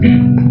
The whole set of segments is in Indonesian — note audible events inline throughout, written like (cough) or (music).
Mm-hmm.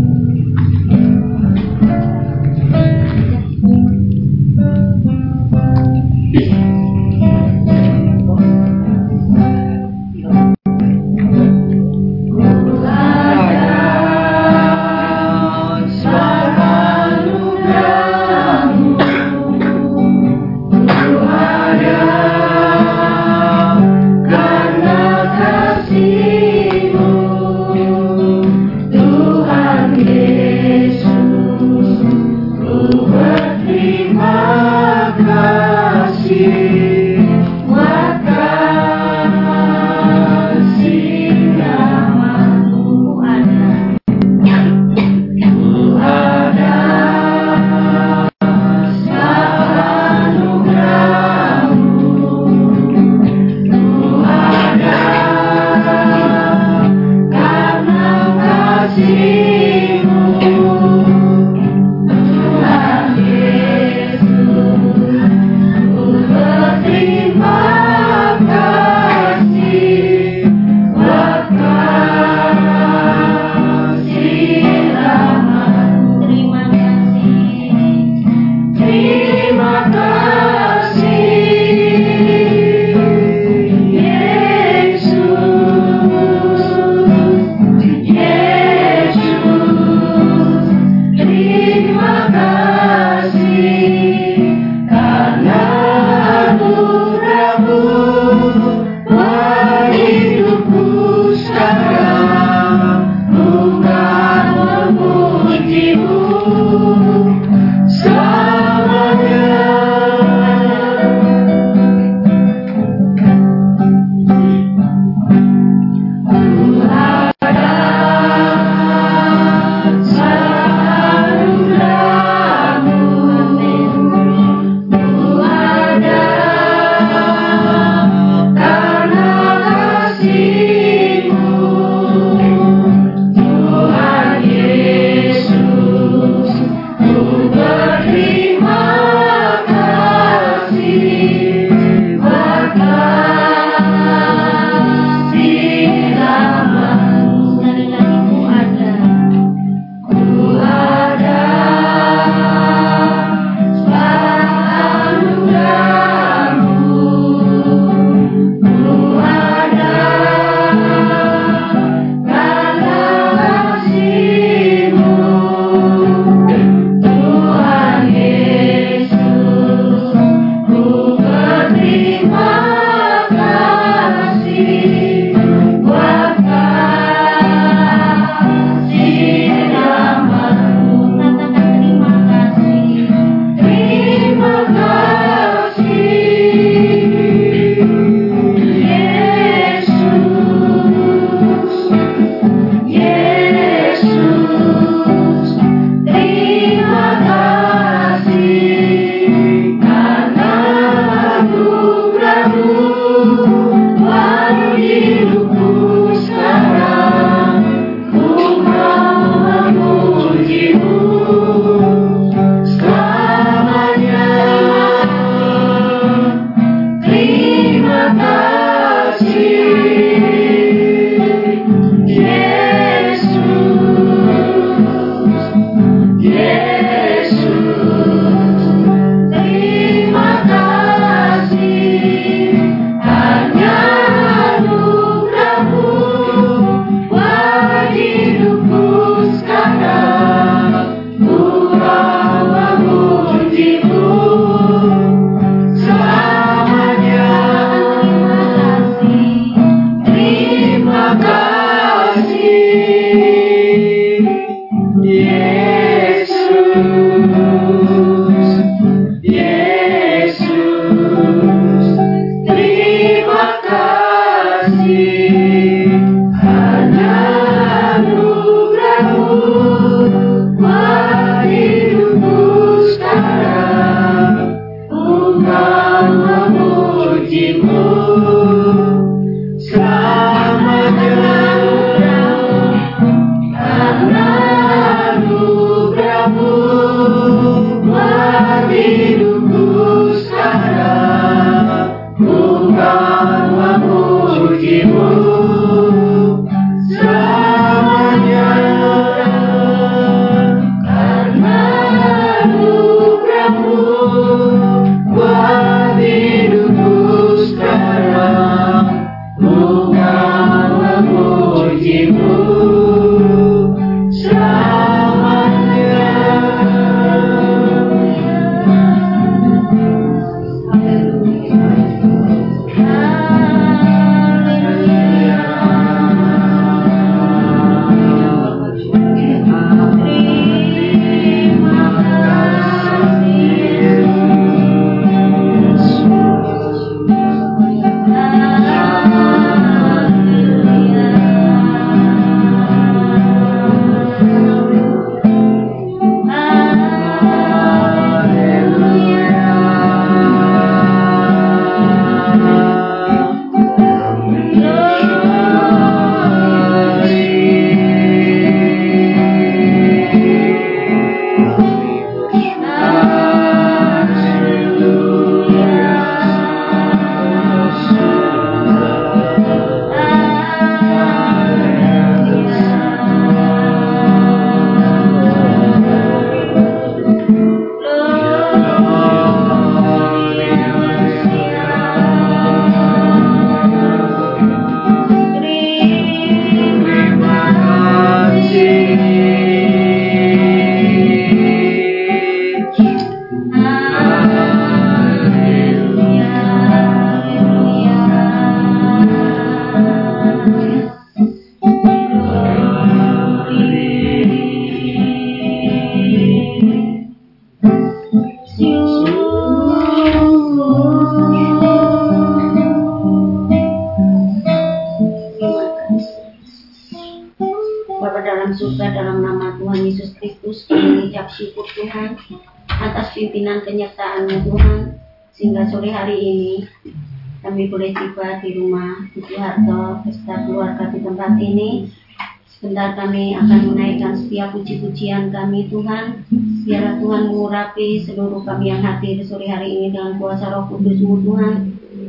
Puji-pujian kami Tuhan. Biarlah Tuhan mengurapi seluruh kami yang hadir sore hari ini dengan kuasa roh kudusmu Tuhan.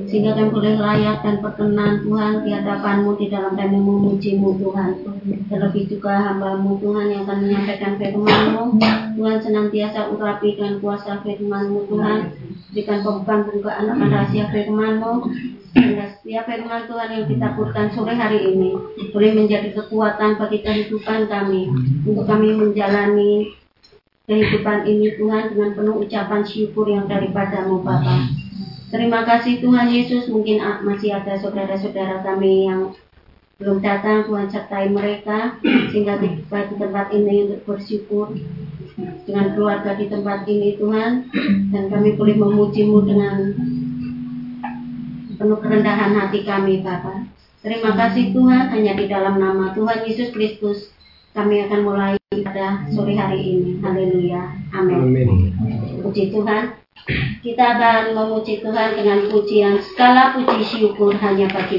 Sehingga kami boleh layak dan berkenan Tuhan. Di hadapanmu di dalam kami memujimu Tuhan. Terlebih juga hambamu Tuhan yang akan menyampaikan firmanmu. Tuhan senantiasa urapi dengan kuasa firmanmu Tuhan. Berikan pembukaan-pembukaan akan rahasia firmanmu sehingga setiap firman Tuhan yang kita kurkan sore hari ini boleh menjadi kekuatan bagi kehidupan kami untuk kami menjalani kehidupan ini Tuhan dengan penuh ucapan syukur yang daripadamu Bapak. Terima kasih Tuhan Yesus. Mungkin masih ada saudara-saudara kami yang belum datang. Tuhan sertai mereka sehingga tiba di tempat ini untuk bersyukur dengan keluarga di tempat ini Tuhan dan kami boleh memujimu dengan penuh kerendahan hati kami Bapak. Terima kasih Tuhan hanya di dalam nama Tuhan Yesus Kristus kami akan mulai pada sore hari ini. Haleluya. Amin. Puji Tuhan. Kita akan memuji Tuhan dengan pujian skala puji syukur hanya bagi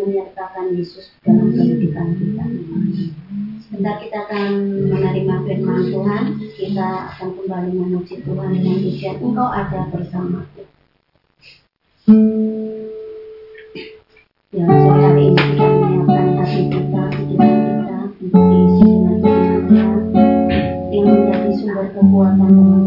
menyertakan Yesus dalam kehidupan kita. Sebentar kita akan menerima firman Tuhan, kita akan kembali memuji Tuhan dengan ujian Engkau ada bersama. Ya, sore hari ini kita menyiapkan hati kita, pikiran kita, untuk Yesus dengan Tuhan yang menjadi sumber kekuatan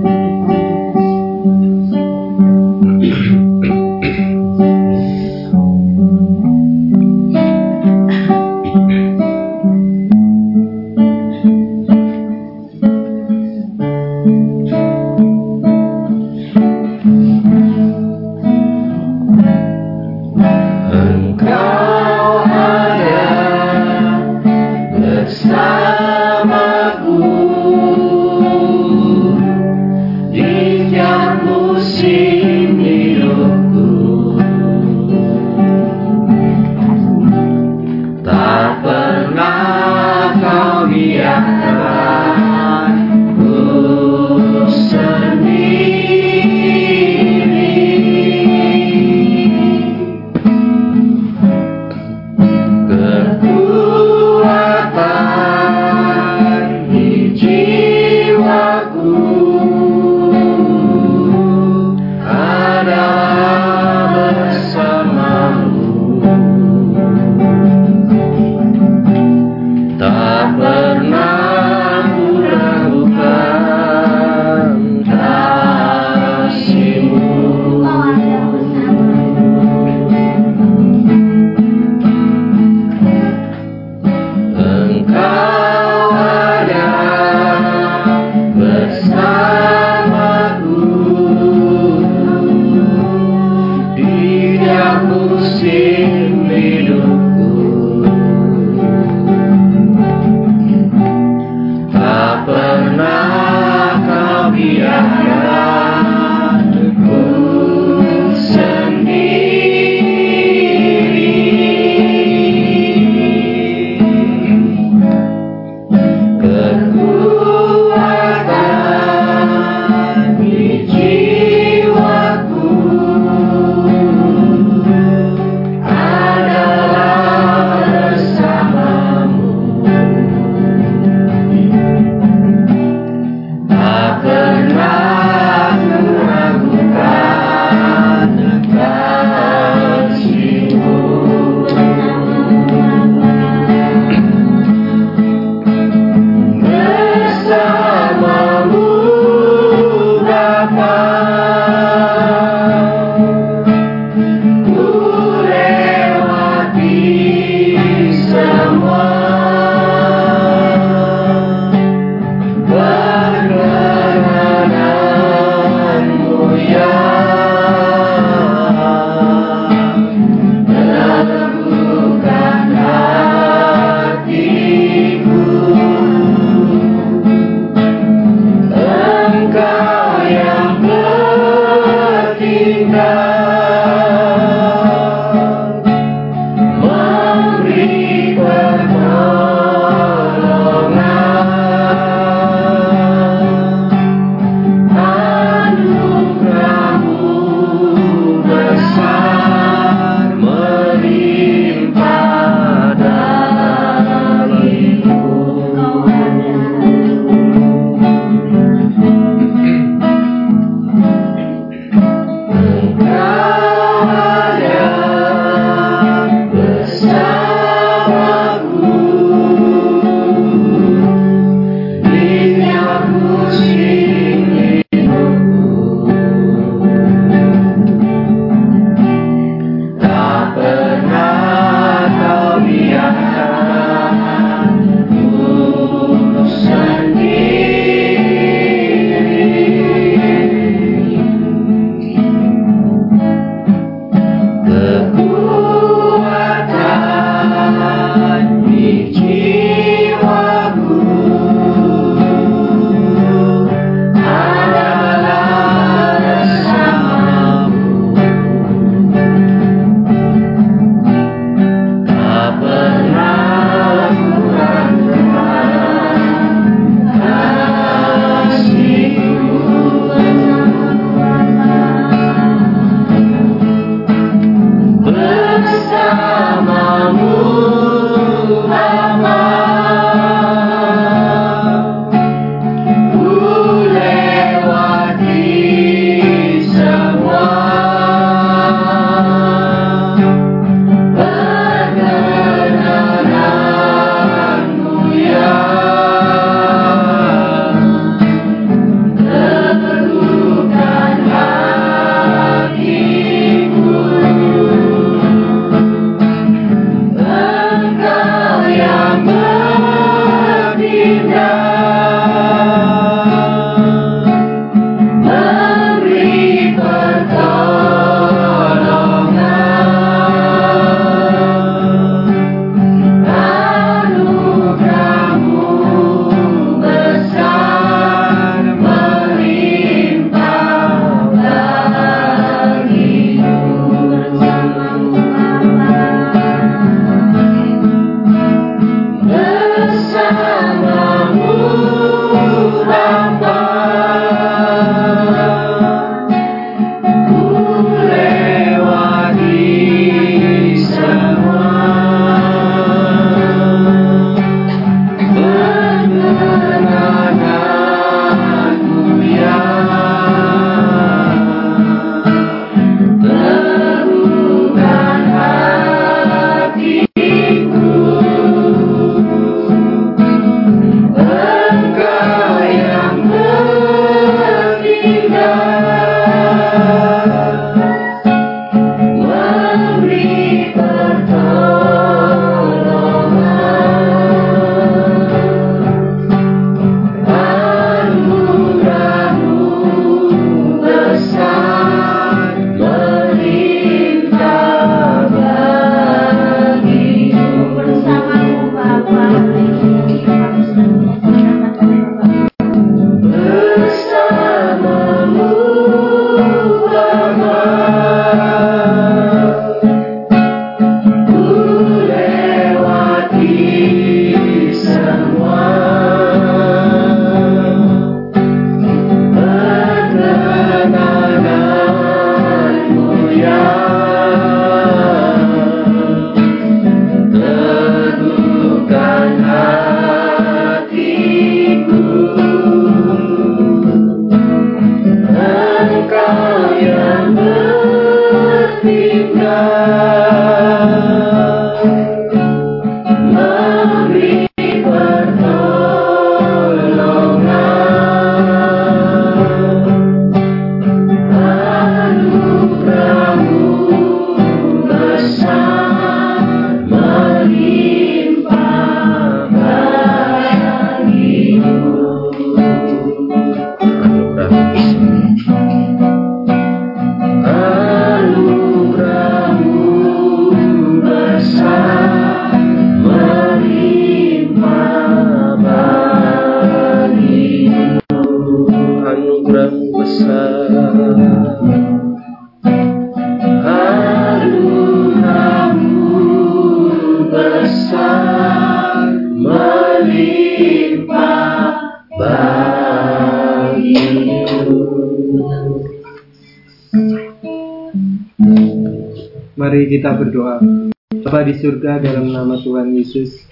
Di surga dalam nama Tuhan Yesus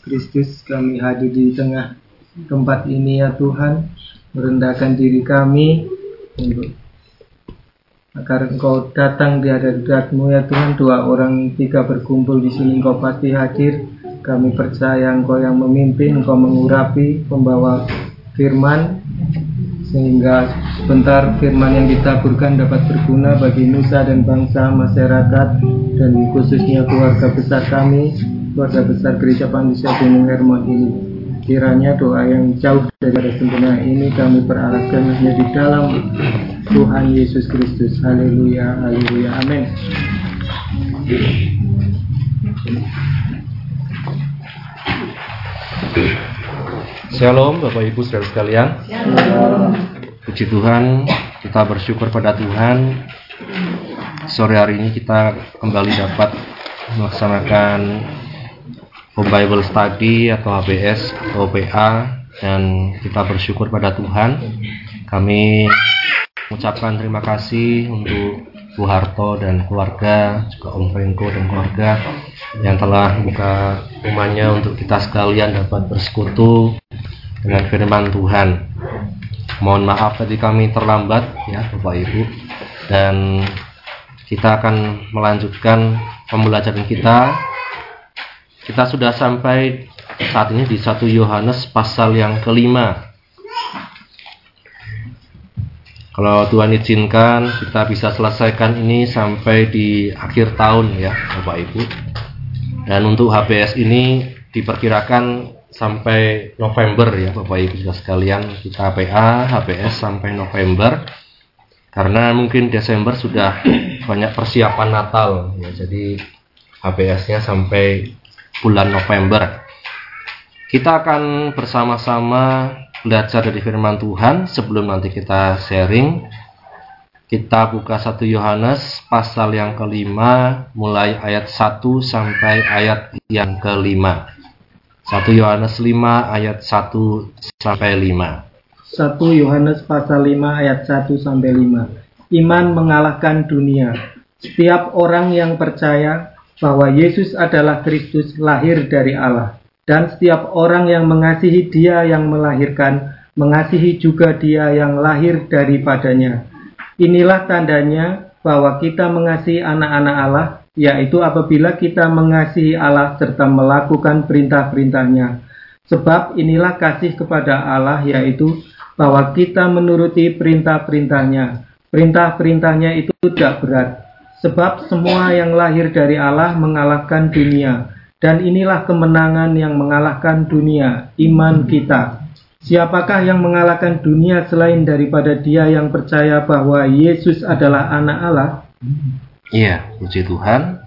Kristus kami hadir di tengah tempat ini ya Tuhan. Merendahkan diri kami untuk agar Engkau datang di hadiratmu ya Tuhan. Dua orang tiga berkumpul di sini Engkau pasti hadir. Kami percaya Engkau yang memimpin Engkau mengurapi pembawa firman sehingga sebentar firman yang ditaburkan dapat berguna bagi nusa dan bangsa, masyarakat, dan khususnya keluarga besar kami, keluarga besar Gereja Pandisya Gunung Hermon ini. Kiranya doa yang jauh dari sempurna ini kami perarahkan hanya di dalam Tuhan Yesus Kristus. Haleluya, haleluya, amin. Shalom Bapak Ibu Saudara sekalian. Puji Tuhan, kita bersyukur pada Tuhan. Sore hari ini kita kembali dapat melaksanakan Home Bible Study atau HBS atau PA dan kita bersyukur pada Tuhan. Kami mengucapkan terima kasih untuk Bu Harto dan keluarga, juga Om Franco dan keluarga yang telah buka rumahnya untuk kita sekalian dapat bersekutu dengan firman Tuhan. Mohon maaf tadi kami terlambat ya Bapak Ibu dan kita akan melanjutkan pembelajaran kita. Kita sudah sampai saat ini di 1 Yohanes pasal yang kelima. Kalau Tuhan izinkan, kita bisa selesaikan ini sampai di akhir tahun ya, Bapak Ibu. Dan untuk HBS ini diperkirakan sampai November ya, Bapak Ibu juga sekalian. Kita PA, HBS sampai November. Karena mungkin Desember sudah (clears throat) banyak persiapan Natal ya. Jadi HBS-nya sampai bulan November. Kita akan bersama-sama belajar dari firman Tuhan sebelum nanti kita sharing kita buka satu Yohanes pasal yang kelima mulai ayat 1 sampai ayat yang kelima. 1 Yohanes 5 ayat 1 sampai 5 1 Yohanes pasal 5 ayat 1 sampai 5 Iman mengalahkan dunia. Setiap orang yang percaya bahwa Yesus adalah Kristus lahir dari Allah dan setiap orang yang mengasihi dia yang melahirkan, mengasihi juga dia yang lahir daripadanya. Inilah tandanya bahwa kita mengasihi anak-anak Allah, yaitu apabila kita mengasihi Allah serta melakukan perintah-perintahnya. Sebab inilah kasih kepada Allah, yaitu bahwa kita menuruti perintah-perintahnya. Perintah-perintahnya itu tidak berat, sebab semua yang lahir dari Allah mengalahkan dunia dan inilah kemenangan yang mengalahkan dunia, iman kita. Siapakah yang mengalahkan dunia selain daripada dia yang percaya bahwa Yesus adalah anak Allah? Iya, puji Tuhan.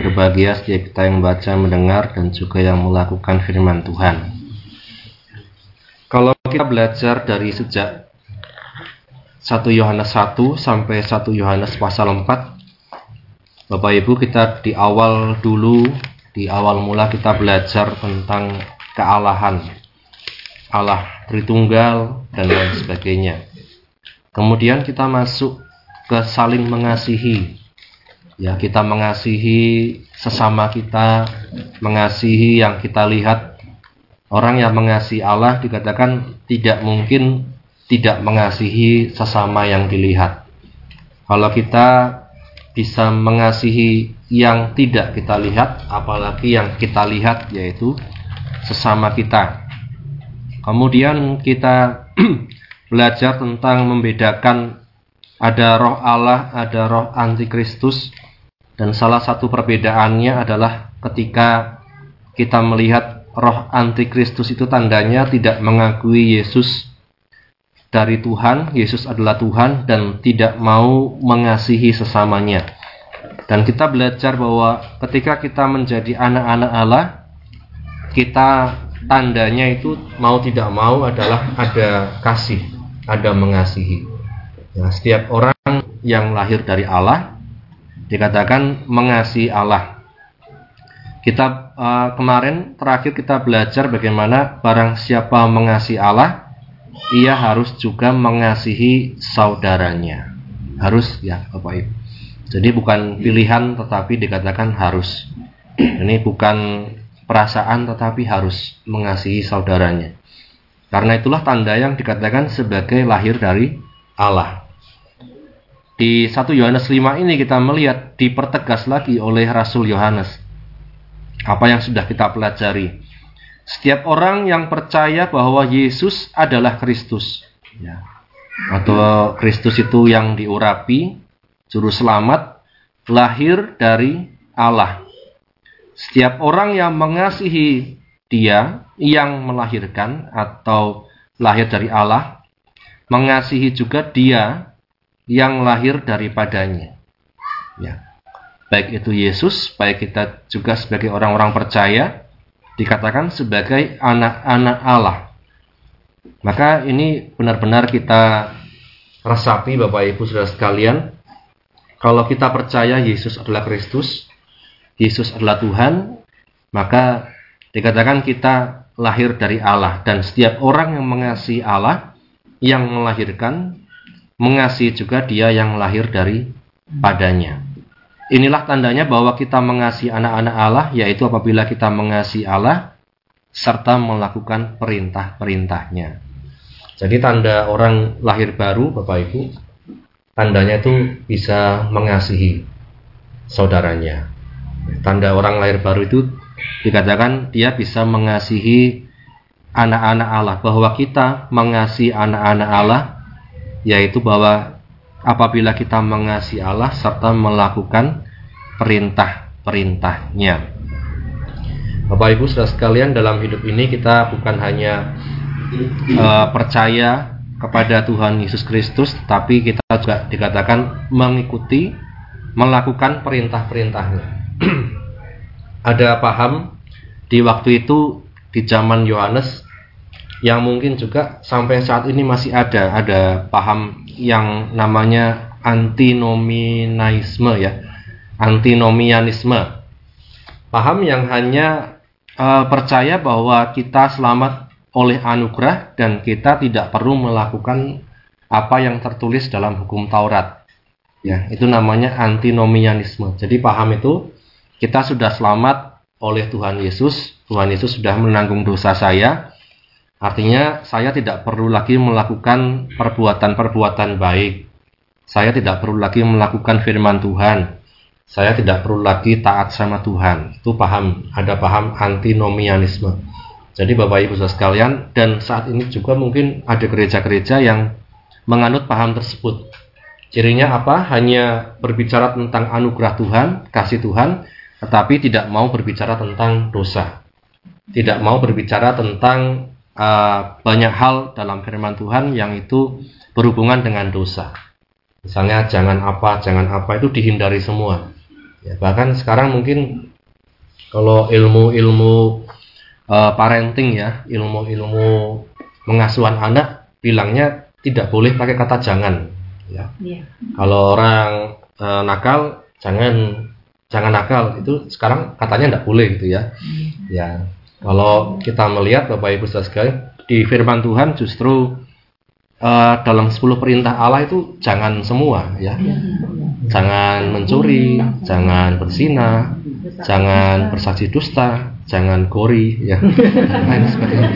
Berbahagia setiap kita yang membaca, mendengar, dan juga yang melakukan firman Tuhan. Kalau kita belajar dari sejak 1 Yohanes 1 sampai 1 Yohanes pasal 4, Bapak Ibu kita di awal dulu di awal mula kita belajar tentang kealahan Allah Tritunggal dan lain sebagainya. Kemudian kita masuk ke saling mengasihi. Ya, kita mengasihi sesama kita, mengasihi yang kita lihat. Orang yang mengasihi Allah dikatakan tidak mungkin tidak mengasihi sesama yang dilihat. Kalau kita bisa mengasihi yang tidak kita lihat, apalagi yang kita lihat yaitu sesama kita. Kemudian kita (clears throat) belajar tentang membedakan ada roh Allah, ada roh antikristus dan salah satu perbedaannya adalah ketika kita melihat roh antikristus itu tandanya tidak mengakui Yesus dari Tuhan, Yesus adalah Tuhan dan tidak mau mengasihi sesamanya. Dan kita belajar bahwa ketika kita menjadi anak-anak Allah, kita tandanya itu mau tidak mau adalah ada kasih, ada mengasihi. Nah, setiap orang yang lahir dari Allah dikatakan mengasihi Allah. Kita uh, kemarin terakhir kita belajar bagaimana barang siapa mengasihi Allah, ia harus juga mengasihi saudaranya. Harus ya, Bapak Ibu. Jadi bukan pilihan tetapi dikatakan harus. Ini bukan perasaan tetapi harus mengasihi saudaranya. Karena itulah tanda yang dikatakan sebagai lahir dari Allah. Di 1 Yohanes 5 ini kita melihat dipertegas lagi oleh Rasul Yohanes. Apa yang sudah kita pelajari. Setiap orang yang percaya bahwa Yesus adalah Kristus. Ya. Atau Kristus itu yang diurapi, juru selamat, lahir dari Allah. Setiap orang yang mengasihi dia yang melahirkan atau lahir dari Allah, mengasihi juga dia yang lahir daripadanya. Ya. Baik itu Yesus, baik kita juga sebagai orang-orang percaya, dikatakan sebagai anak-anak Allah. Maka ini benar-benar kita resapi Bapak Ibu Saudara sekalian, kalau kita percaya Yesus adalah Kristus, Yesus adalah Tuhan, maka dikatakan kita lahir dari Allah dan setiap orang yang mengasihi Allah yang melahirkan mengasihi juga dia yang lahir dari padanya. Inilah tandanya bahwa kita mengasihi anak-anak Allah yaitu apabila kita mengasihi Allah serta melakukan perintah-perintahnya. Jadi tanda orang lahir baru Bapak Ibu tandanya itu bisa mengasihi saudaranya. Tanda orang lahir baru itu dikatakan dia bisa mengasihi anak-anak Allah bahwa kita mengasihi anak-anak Allah yaitu bahwa apabila kita mengasihi Allah serta melakukan perintah-perintahnya. Bapak Ibu Saudara sekalian dalam hidup ini kita bukan hanya uh, percaya kepada Tuhan Yesus Kristus tapi kita juga dikatakan mengikuti melakukan perintah-perintahnya. (clears throat) ada paham di waktu itu di zaman Yohanes yang mungkin juga sampai saat ini masih ada ada paham yang namanya antinomianisme ya antinomianisme paham yang hanya uh, percaya bahwa kita selamat oleh anugerah dan kita tidak perlu melakukan apa yang tertulis dalam hukum Taurat ya itu namanya antinomianisme jadi paham itu kita sudah selamat oleh Tuhan Yesus. Tuhan Yesus sudah menanggung dosa saya. Artinya saya tidak perlu lagi melakukan perbuatan-perbuatan baik. Saya tidak perlu lagi melakukan firman Tuhan. Saya tidak perlu lagi taat sama Tuhan. Itu paham, ada paham antinomianisme. Jadi Bapak Ibu Saudara sekalian, dan saat ini juga mungkin ada gereja-gereja yang menganut paham tersebut. Cirinya apa? Hanya berbicara tentang anugerah Tuhan, kasih Tuhan, tetapi tidak mau berbicara tentang dosa. Tidak mau berbicara tentang uh, banyak hal dalam firman Tuhan yang itu berhubungan dengan dosa. Misalnya jangan apa, jangan apa itu dihindari semua. Ya, bahkan sekarang mungkin kalau ilmu-ilmu uh, parenting ya, ilmu-ilmu mengasuhan anak bilangnya tidak boleh pakai kata jangan. Ya. Yeah. Kalau orang uh, nakal jangan jangan nakal itu sekarang katanya tidak boleh gitu ya. Hmm. Ya, kalau kita melihat Bapak Ibu sekalian di firman Tuhan justru uh, dalam 10 perintah Allah itu jangan semua ya. ya. Jangan mencuri, jangan berzina, jangan bersaksi dusta, jangan gori ya. (laughs) Lain sebagainya.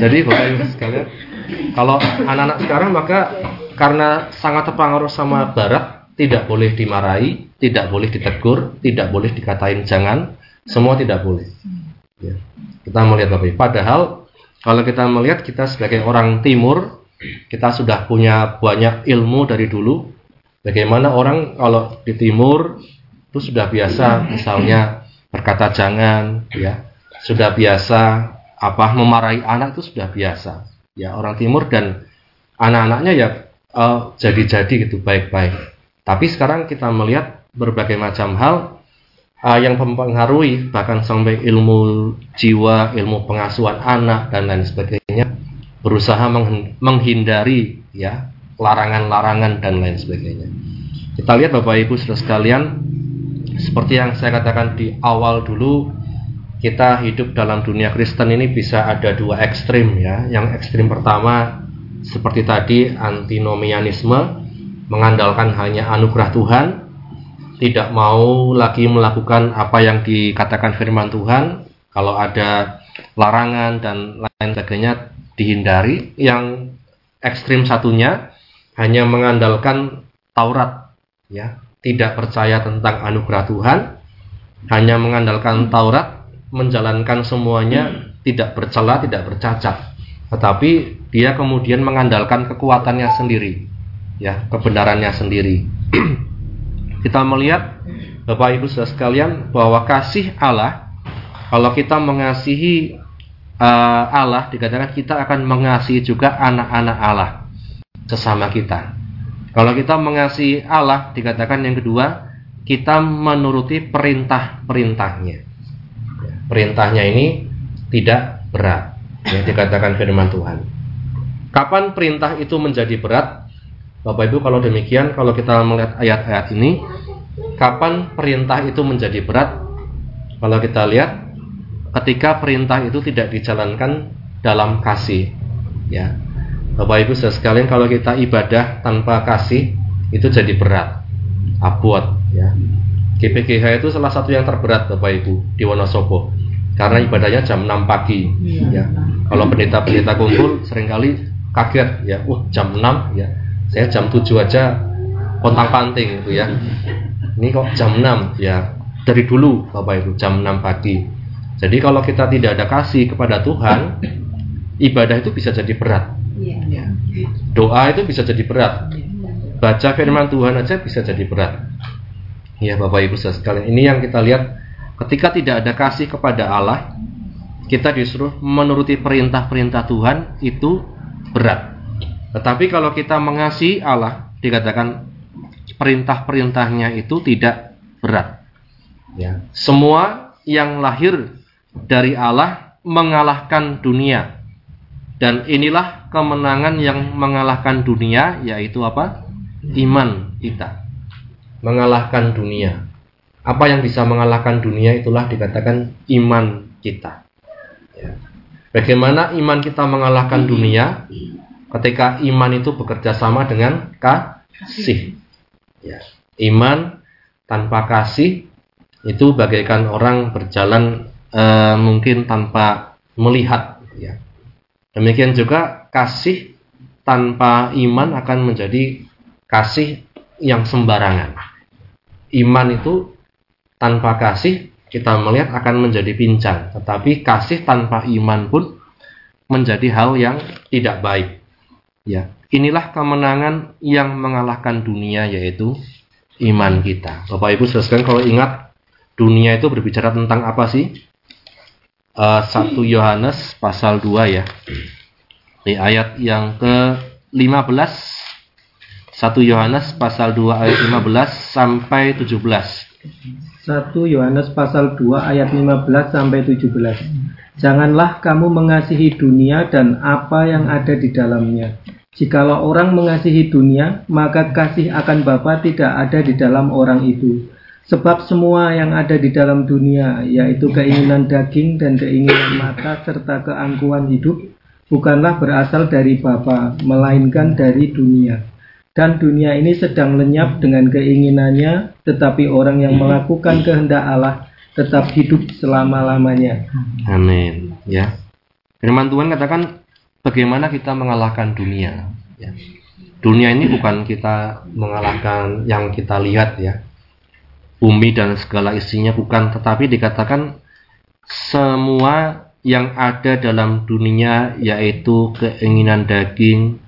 Jadi Bapak Ibu sekalian, kalau anak-anak sekarang maka karena sangat terpengaruh sama barat tidak boleh dimarahi, tidak boleh ditegur, tidak boleh dikatain jangan, semua tidak boleh. Ya. Kita melihat Bapak Padahal kalau kita melihat kita sebagai orang timur, kita sudah punya banyak ilmu dari dulu. Bagaimana orang kalau di timur itu sudah biasa misalnya berkata jangan, ya. Sudah biasa apa memarahi anak itu sudah biasa. Ya, orang timur dan anak-anaknya ya uh, jadi-jadi gitu baik-baik. Tapi sekarang kita melihat berbagai macam hal uh, yang mempengaruhi bahkan sampai ilmu jiwa, ilmu pengasuhan anak dan lain sebagainya berusaha menghindari ya larangan-larangan dan lain sebagainya. Kita lihat Bapak Ibu Saudara sekalian, seperti yang saya katakan di awal dulu, kita hidup dalam dunia Kristen ini bisa ada dua ekstrim ya. Yang ekstrim pertama seperti tadi antinomianisme, mengandalkan hanya anugerah Tuhan, tidak mau lagi melakukan apa yang dikatakan firman Tuhan, kalau ada larangan dan lain sebagainya dihindari. Yang ekstrim satunya hanya mengandalkan Taurat, ya, tidak percaya tentang anugerah Tuhan, hanya mengandalkan Taurat, menjalankan semuanya tidak bercela, tidak bercacat. Tetapi dia kemudian mengandalkan kekuatannya sendiri, ya, kebenarannya sendiri. (clears throat) kita melihat Bapak Ibu Saudara sekalian bahwa kasih Allah kalau kita mengasihi uh, Allah dikatakan kita akan mengasihi juga anak-anak Allah sesama kita. Kalau kita mengasihi Allah dikatakan yang kedua kita menuruti perintah-perintahnya. Perintahnya ini tidak berat. Ya, dikatakan firman Tuhan. Kapan perintah itu menjadi berat? Bapak Ibu kalau demikian kalau kita melihat ayat-ayat ini kapan perintah itu menjadi berat? Kalau kita lihat ketika perintah itu tidak dijalankan dalam kasih ya Bapak Ibu sekalian kalau kita ibadah tanpa kasih itu jadi berat abot ya. GPGH itu salah satu yang terberat Bapak Ibu di Wonosobo karena ibadahnya jam 6 pagi ya. kalau pendeta-pendeta kumpul sering kali kaget ya. Uh jam 6 ya. Saya jam 7 aja pontang panting itu ya. Ini kok jam 6 ya. Dari dulu Bapak Ibu jam 6 pagi. Jadi kalau kita tidak ada kasih kepada Tuhan, ibadah itu bisa jadi berat. Iya. Doa itu bisa jadi berat. Baca firman Tuhan aja bisa jadi berat. Ya Bapak Ibu sekalian, ini yang kita lihat ketika tidak ada kasih kepada Allah, kita disuruh menuruti perintah-perintah Tuhan itu berat. Tetapi kalau kita mengasihi Allah, dikatakan perintah-perintahnya itu tidak berat. Ya, semua yang lahir dari Allah mengalahkan dunia. Dan inilah kemenangan yang mengalahkan dunia yaitu apa? Iman kita. Mengalahkan dunia. Apa yang bisa mengalahkan dunia itulah dikatakan iman kita. Ya. Bagaimana iman kita mengalahkan dunia? Ketika iman itu bekerja sama dengan kasih. Ya. Iman tanpa kasih itu bagaikan orang berjalan uh, mungkin tanpa melihat ya. Demikian juga kasih tanpa iman akan menjadi kasih yang sembarangan. Iman itu tanpa kasih kita melihat akan menjadi pincang, tetapi kasih tanpa iman pun menjadi hal yang tidak baik. Ya, inilah kemenangan yang mengalahkan dunia yaitu iman kita. Bapak Ibu sekalian kalau ingat dunia itu berbicara tentang apa sih? uh, eh, 1 Yohanes pasal 2 ya. Di ayat yang ke-15 1 Yohanes pasal 2 ayat 15 sampai 17. 1 Yohanes pasal 2 ayat 15 sampai 17. Janganlah kamu mengasihi dunia dan apa yang ada di dalamnya. Jikalau orang mengasihi dunia, maka kasih akan Bapa tidak ada di dalam orang itu. Sebab semua yang ada di dalam dunia, yaitu keinginan daging dan keinginan mata serta keangkuhan hidup, bukanlah berasal dari Bapa, melainkan dari dunia. Dan dunia ini sedang lenyap dengan keinginannya, tetapi orang yang melakukan kehendak Allah tetap hidup selama-lamanya. Amin. Ya. Firman Tuhan katakan bagaimana kita mengalahkan dunia. Ya. Dunia ini bukan kita mengalahkan yang kita lihat ya, bumi dan segala isinya bukan tetapi dikatakan semua yang ada dalam dunia yaitu keinginan daging,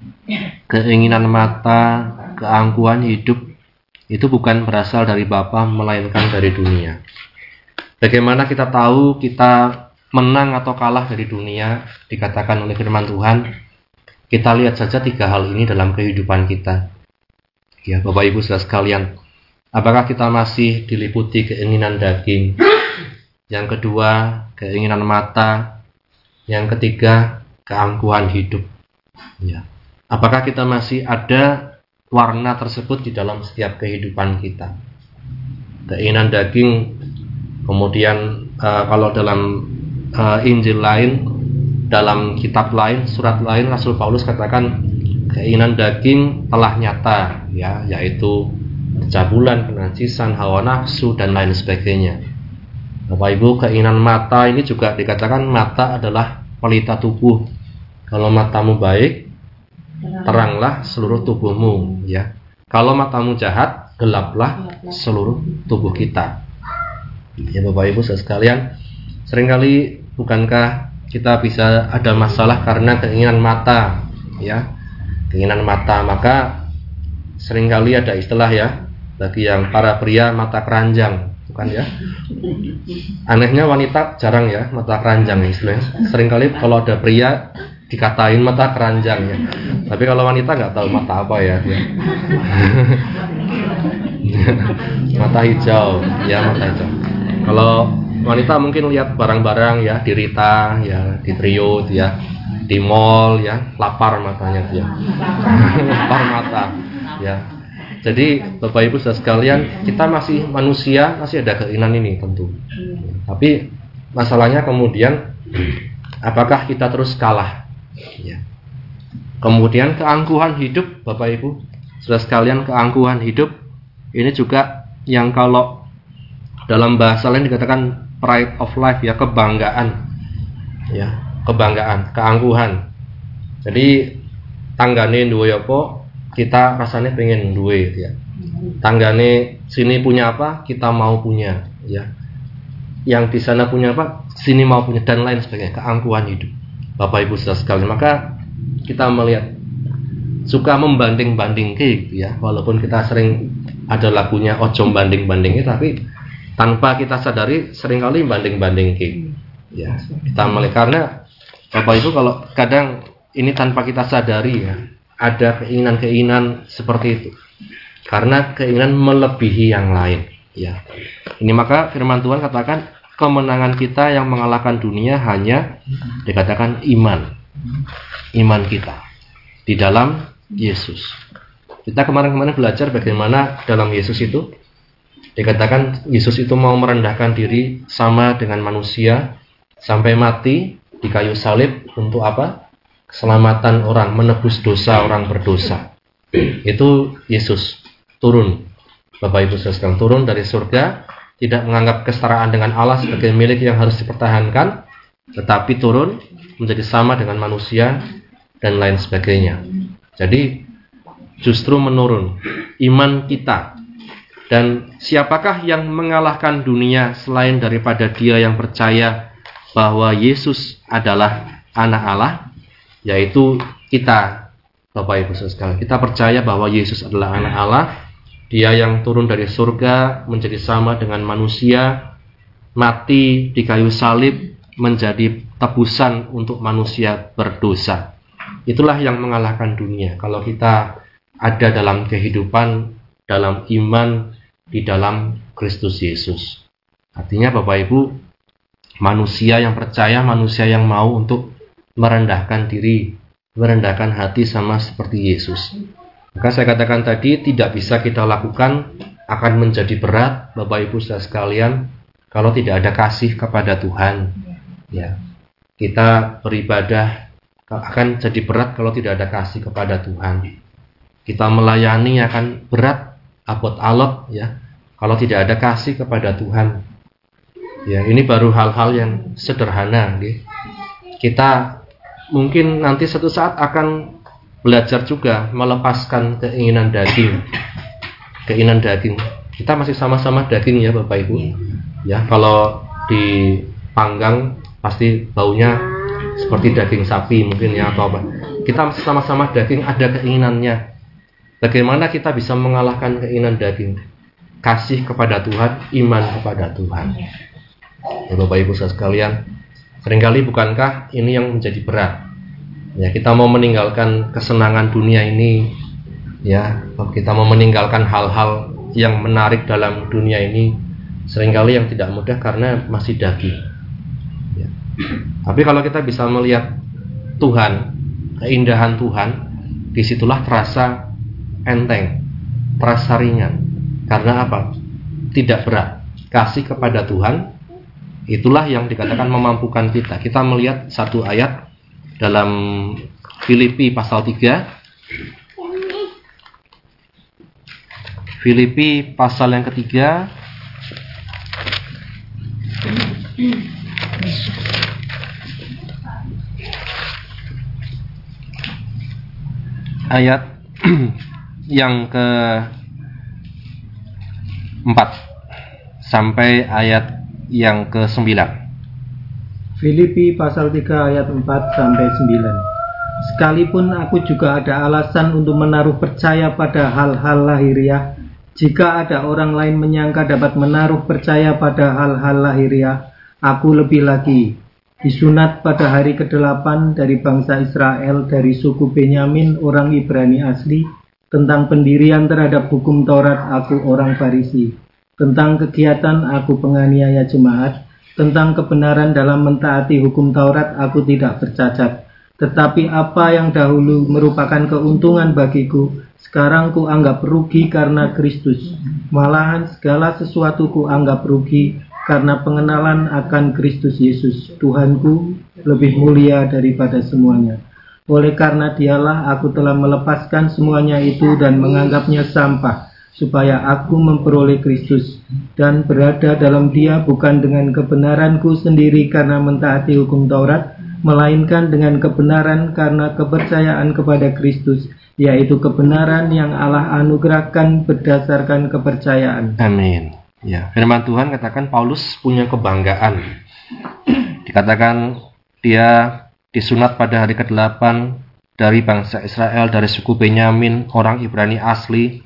keinginan mata, keangkuhan hidup itu bukan berasal dari Bapa melainkan dari dunia. Bagaimana kita tahu kita menang atau kalah dari dunia dikatakan oleh firman Tuhan? Kita lihat saja tiga hal ini dalam kehidupan kita. Ya, Bapak Ibu saudara sekalian, Apakah kita masih diliputi keinginan daging? Yang kedua, keinginan mata. Yang ketiga, keangkuhan hidup. Ya. apakah kita masih ada warna tersebut di dalam setiap kehidupan kita keinginan daging kemudian uh, kalau dalam uh, Injil lain dalam kitab lain surat lain Rasul Paulus katakan keinginan daging telah nyata ya yaitu kecabulan, kenajisan, hawa nafsu dan lain sebagainya. Bapak Ibu, keinginan mata ini juga dikatakan mata adalah pelita tubuh. Kalau matamu baik, teranglah seluruh tubuhmu ya. Kalau matamu jahat, gelaplah seluruh tubuh kita. Ya Bapak Ibu sekalian, sering kali bukankah kita bisa ada masalah karena keinginan mata ya. Keinginan mata, maka sering kali ada istilah ya, bagi yang para pria mata keranjang bukan ya. Anehnya wanita jarang ya mata keranjang istilahnya. Seringkali kalau ada pria dikatain mata keranjang ya. Tapi kalau wanita nggak tahu mata apa ya. (laughs) Mata hijau. Ya mata hijau. Kalau wanita mungkin lihat barang-barang ya di Rita ya di Trio ya di mall ya lapar matanya dia. (laughs) Lapar mata ya jadi Bapak Ibu saudara sekalian, kita masih manusia, masih ada keinginan ini tentu. Tapi masalahnya kemudian apakah kita terus kalah? Ya. Kemudian keangkuhan hidup Bapak Ibu, saudara sekalian keangkuhan hidup ini juga yang kalau dalam bahasa lain dikatakan pride of life ya kebanggaan ya kebanggaan keangkuhan jadi tanggane duwe apa kita rasanya pengen duit ya. Tanggane sini punya apa kita mau punya ya. Yang di sana punya apa sini mau punya dan lain sebagainya. Keangkuhan hidup. Bapak ibu sudah sekali maka kita melihat suka membanding banding gitu ya. Walaupun kita sering ada lagunya ojo banding bandingnya tapi tanpa kita sadari sering kali banding banding ya. Kita melihat karena bapak ibu kalau kadang ini tanpa kita sadari ya ada keinginan-keinginan seperti itu. Karena keinginan melebihi yang lain, ya. Ini maka firman Tuhan katakan kemenangan kita yang mengalahkan dunia hanya dikatakan iman. Iman kita di dalam Yesus. Kita kemarin-kemarin belajar bagaimana dalam Yesus itu dikatakan Yesus itu mau merendahkan diri sama dengan manusia sampai mati di kayu salib untuk apa? Keselamatan orang, menebus dosa orang berdosa. Itu Yesus turun. Bapak Ibu Saudara turun dari surga, tidak menganggap kesetaraan dengan Allah sebagai milik yang harus dipertahankan, tetapi turun menjadi sama dengan manusia dan lain sebagainya. Jadi justru menurun iman kita dan siapakah yang mengalahkan dunia selain daripada dia yang percaya bahwa Yesus adalah anak Allah yaitu kita Bapak Ibu sekalian. Kita percaya bahwa Yesus adalah anak Allah, Dia yang turun dari surga menjadi sama dengan manusia, mati di kayu salib menjadi tebusan untuk manusia berdosa. Itulah yang mengalahkan dunia. Kalau kita ada dalam kehidupan, dalam iman di dalam Kristus Yesus. Artinya Bapak Ibu, manusia yang percaya, manusia yang mau untuk merendahkan diri, merendahkan hati sama seperti Yesus. Maka saya katakan tadi tidak bisa kita lakukan akan menjadi berat Bapak Ibu saudara sekalian kalau tidak ada kasih kepada Tuhan. Ya. Kita beribadah akan jadi berat kalau tidak ada kasih kepada Tuhan. Kita melayani akan berat abot alot ya kalau tidak ada kasih kepada Tuhan. Ya, ini baru hal-hal yang sederhana, gitu. Kita mungkin nanti satu saat akan belajar juga melepaskan keinginan daging. Keinginan daging. Kita masih sama-sama daging ya Bapak Ibu. Ya, kalau dipanggang pasti baunya seperti daging sapi mungkin ya atau apa. Kita masih sama-sama daging ada keinginannya. Bagaimana kita bisa mengalahkan keinginan daging? Kasih kepada Tuhan, iman kepada Tuhan. Ya, Bapak Ibu sekalian, Seringkali bukankah ini yang menjadi berat? Ya, kita mau meninggalkan kesenangan dunia ini, ya, kita mau meninggalkan hal-hal yang menarik dalam dunia ini, sering kali yang tidak mudah karena masih daging. Ya. Tapi kalau kita bisa melihat Tuhan, keindahan Tuhan, di situlah terasa enteng, terasa ringan. Karena apa? Tidak berat. Kasih kepada Tuhan itulah yang dikatakan memampukan kita. Kita melihat satu ayat dalam Filipi pasal 3 Filipi pasal yang ketiga. Ayat (clears throat) yang ke empat sampai ayat yang ke sembilan. Filipi pasal 3 ayat 4 sampai 9. Sekalipun aku juga ada alasan untuk menaruh percaya pada hal-hal lahiriah jika ada orang lain menyangka dapat menaruh percaya pada hal-hal lahiriah, aku lebih lagi. Disunat pada hari ke-8 dari bangsa Israel dari suku Benyamin orang Ibrani asli, tentang pendirian terhadap hukum Taurat aku orang Farisi, tentang kegiatan aku penganiaya jemaat, tentang kebenaran dalam mentaati hukum Taurat aku tidak bercacat. Tetapi apa yang dahulu merupakan keuntungan bagiku, sekarang ku anggap rugi karena Kristus. Malahan segala sesuatu ku anggap rugi karena pengenalan akan Kristus Yesus, Tuhanku, lebih mulia daripada semuanya. Oleh karena dialah aku telah melepaskan semuanya itu dan menganggapnya sampah, supaya aku memperoleh Kristus dan berada dalam dia bukan dengan kebenaranku sendiri karena mentaati hukum Taurat, melainkan dengan kebenaran karena kepercayaan kepada Kristus yaitu kebenaran yang Allah anugerahkan berdasarkan kepercayaan. Amin. Ya, firman Tuhan katakan Paulus punya kebanggaan. Dikatakan dia disunat pada hari ke-8 dari bangsa Israel, dari suku Benyamin, orang Ibrani asli.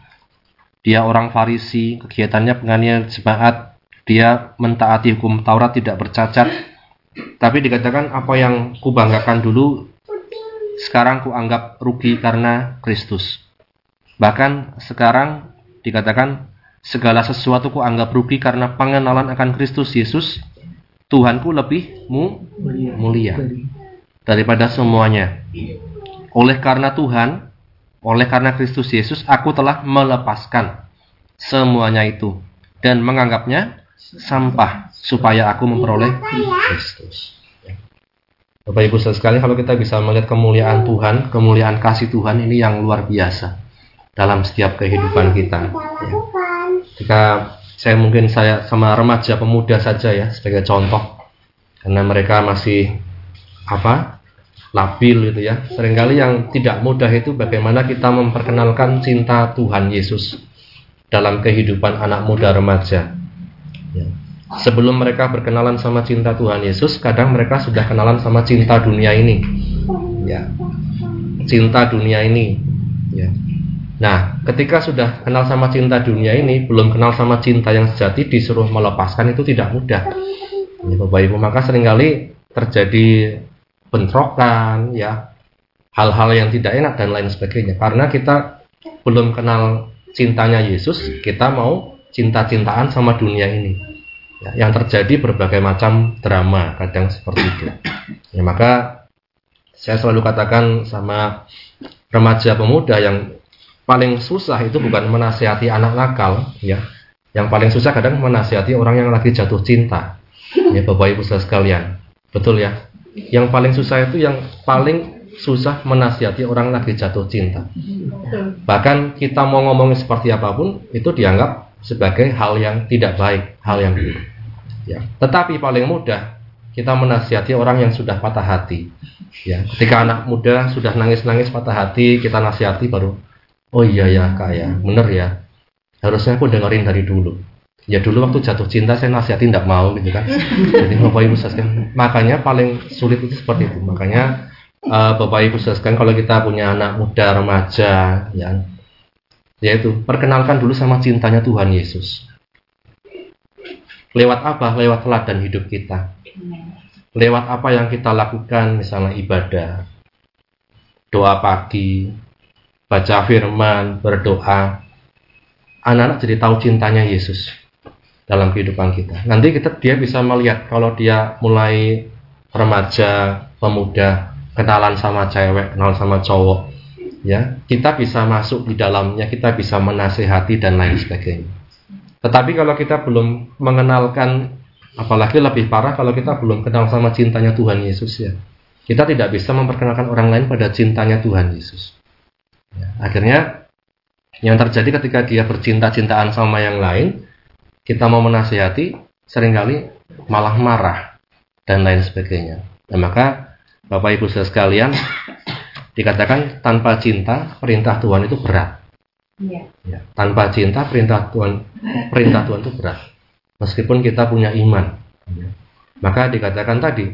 Dia orang Farisi, kegiatannya penganiayaan jemaat. Dia mentaati hukum Taurat tidak bercacat. Tapi dikatakan apa yang kubanggakan dulu sekarang kuanggap rugi karena Kristus. Bahkan sekarang dikatakan segala sesuatu kuanggap rugi karena pengenalan akan Kristus Yesus, Tuhanku lebih mu, mulia daripada semuanya. Oleh karena Tuhan, oleh karena Kristus Yesus, aku telah melepaskan semuanya itu dan menganggapnya sampah supaya aku memperoleh Kristus. Bapak Ibu sekali kalau kita bisa melihat kemuliaan Tuhan, kemuliaan kasih Tuhan ini yang luar biasa dalam setiap kehidupan kita. Jika saya mungkin saya sama remaja pemuda saja ya sebagai contoh, karena mereka masih apa labil gitu ya. Seringkali yang tidak mudah itu bagaimana kita memperkenalkan cinta Tuhan Yesus dalam kehidupan anak muda remaja. Ya sebelum mereka berkenalan sama cinta Tuhan Yesus, kadang mereka sudah kenalan sama cinta dunia ini. Ya. Cinta dunia ini. Ya. Nah, ketika sudah kenal sama cinta dunia ini, belum kenal sama cinta yang sejati, disuruh melepaskan itu tidak mudah. Ya, Bapak Ibu, maka sering kali terjadi bentrokan, ya, hal-hal yang tidak enak dan lain sebagainya. Karena kita belum kenal cintanya Yesus, kita mau cinta-cintaan sama dunia ini. Ya, yang terjadi berbagai macam drama kadang seperti itu. Ya maka saya selalu katakan sama remaja pemuda yang paling susah itu bukan menasihati anak nakal ya. Yang paling susah kadang menasihati orang yang lagi jatuh cinta. Ya bapak ibu sekalian. Betul ya yang paling susah itu yang paling susah menasihati orang lagi jatuh cinta bahkan kita mau ngomongin seperti apa pun itu dianggap sebagai hal yang tidak baik, hal yang buruk. Ya. Tetapi paling mudah kita menasihati orang yang sudah patah hati. Ya, ketika anak muda sudah nangis-nangis patah hati, kita nasihati baru, oh iya ya kak ya, bener ya. Harusnya aku dengerin dari dulu. Ya dulu waktu jatuh cinta saya nasihati tidak mau gitu kan. Jadi bapak ibu sekalian, makanya paling sulit itu seperti itu. Makanya uh, bapak ibu sekalian kalau kita punya anak muda remaja, ya yaitu perkenalkan dulu sama cintanya Tuhan Yesus. Lewat apa? Lewat teladan hidup kita. Lewat apa yang kita lakukan, misalnya ibadah, doa pagi, baca firman, berdoa. Anak-anak jadi tahu cintanya Yesus dalam kehidupan kita. Nanti kita dia bisa melihat kalau dia mulai remaja, pemuda, kenalan sama cewek, kenalan sama cowok, ya kita bisa masuk di dalamnya, kita bisa menasehati dan lain sebagainya. Tetapi kalau kita belum mengenalkan, apalagi lebih parah kalau kita belum kenal sama cintanya Tuhan Yesus ya, kita tidak bisa memperkenalkan orang lain pada cintanya Tuhan Yesus. Ya, akhirnya yang terjadi ketika dia bercinta-cintaan sama yang lain, kita mau menasihati, sering kali malah marah dan lain sebagainya. Nah, maka Bapak Ibu saudara sekalian, (coughs) dikatakan tanpa cinta perintah Tuhan itu berat. Ya. Ya, tanpa cinta perintah Tuhan perintah Tuhan itu berat. Meskipun kita punya iman. Ya. Maka dikatakan tadi,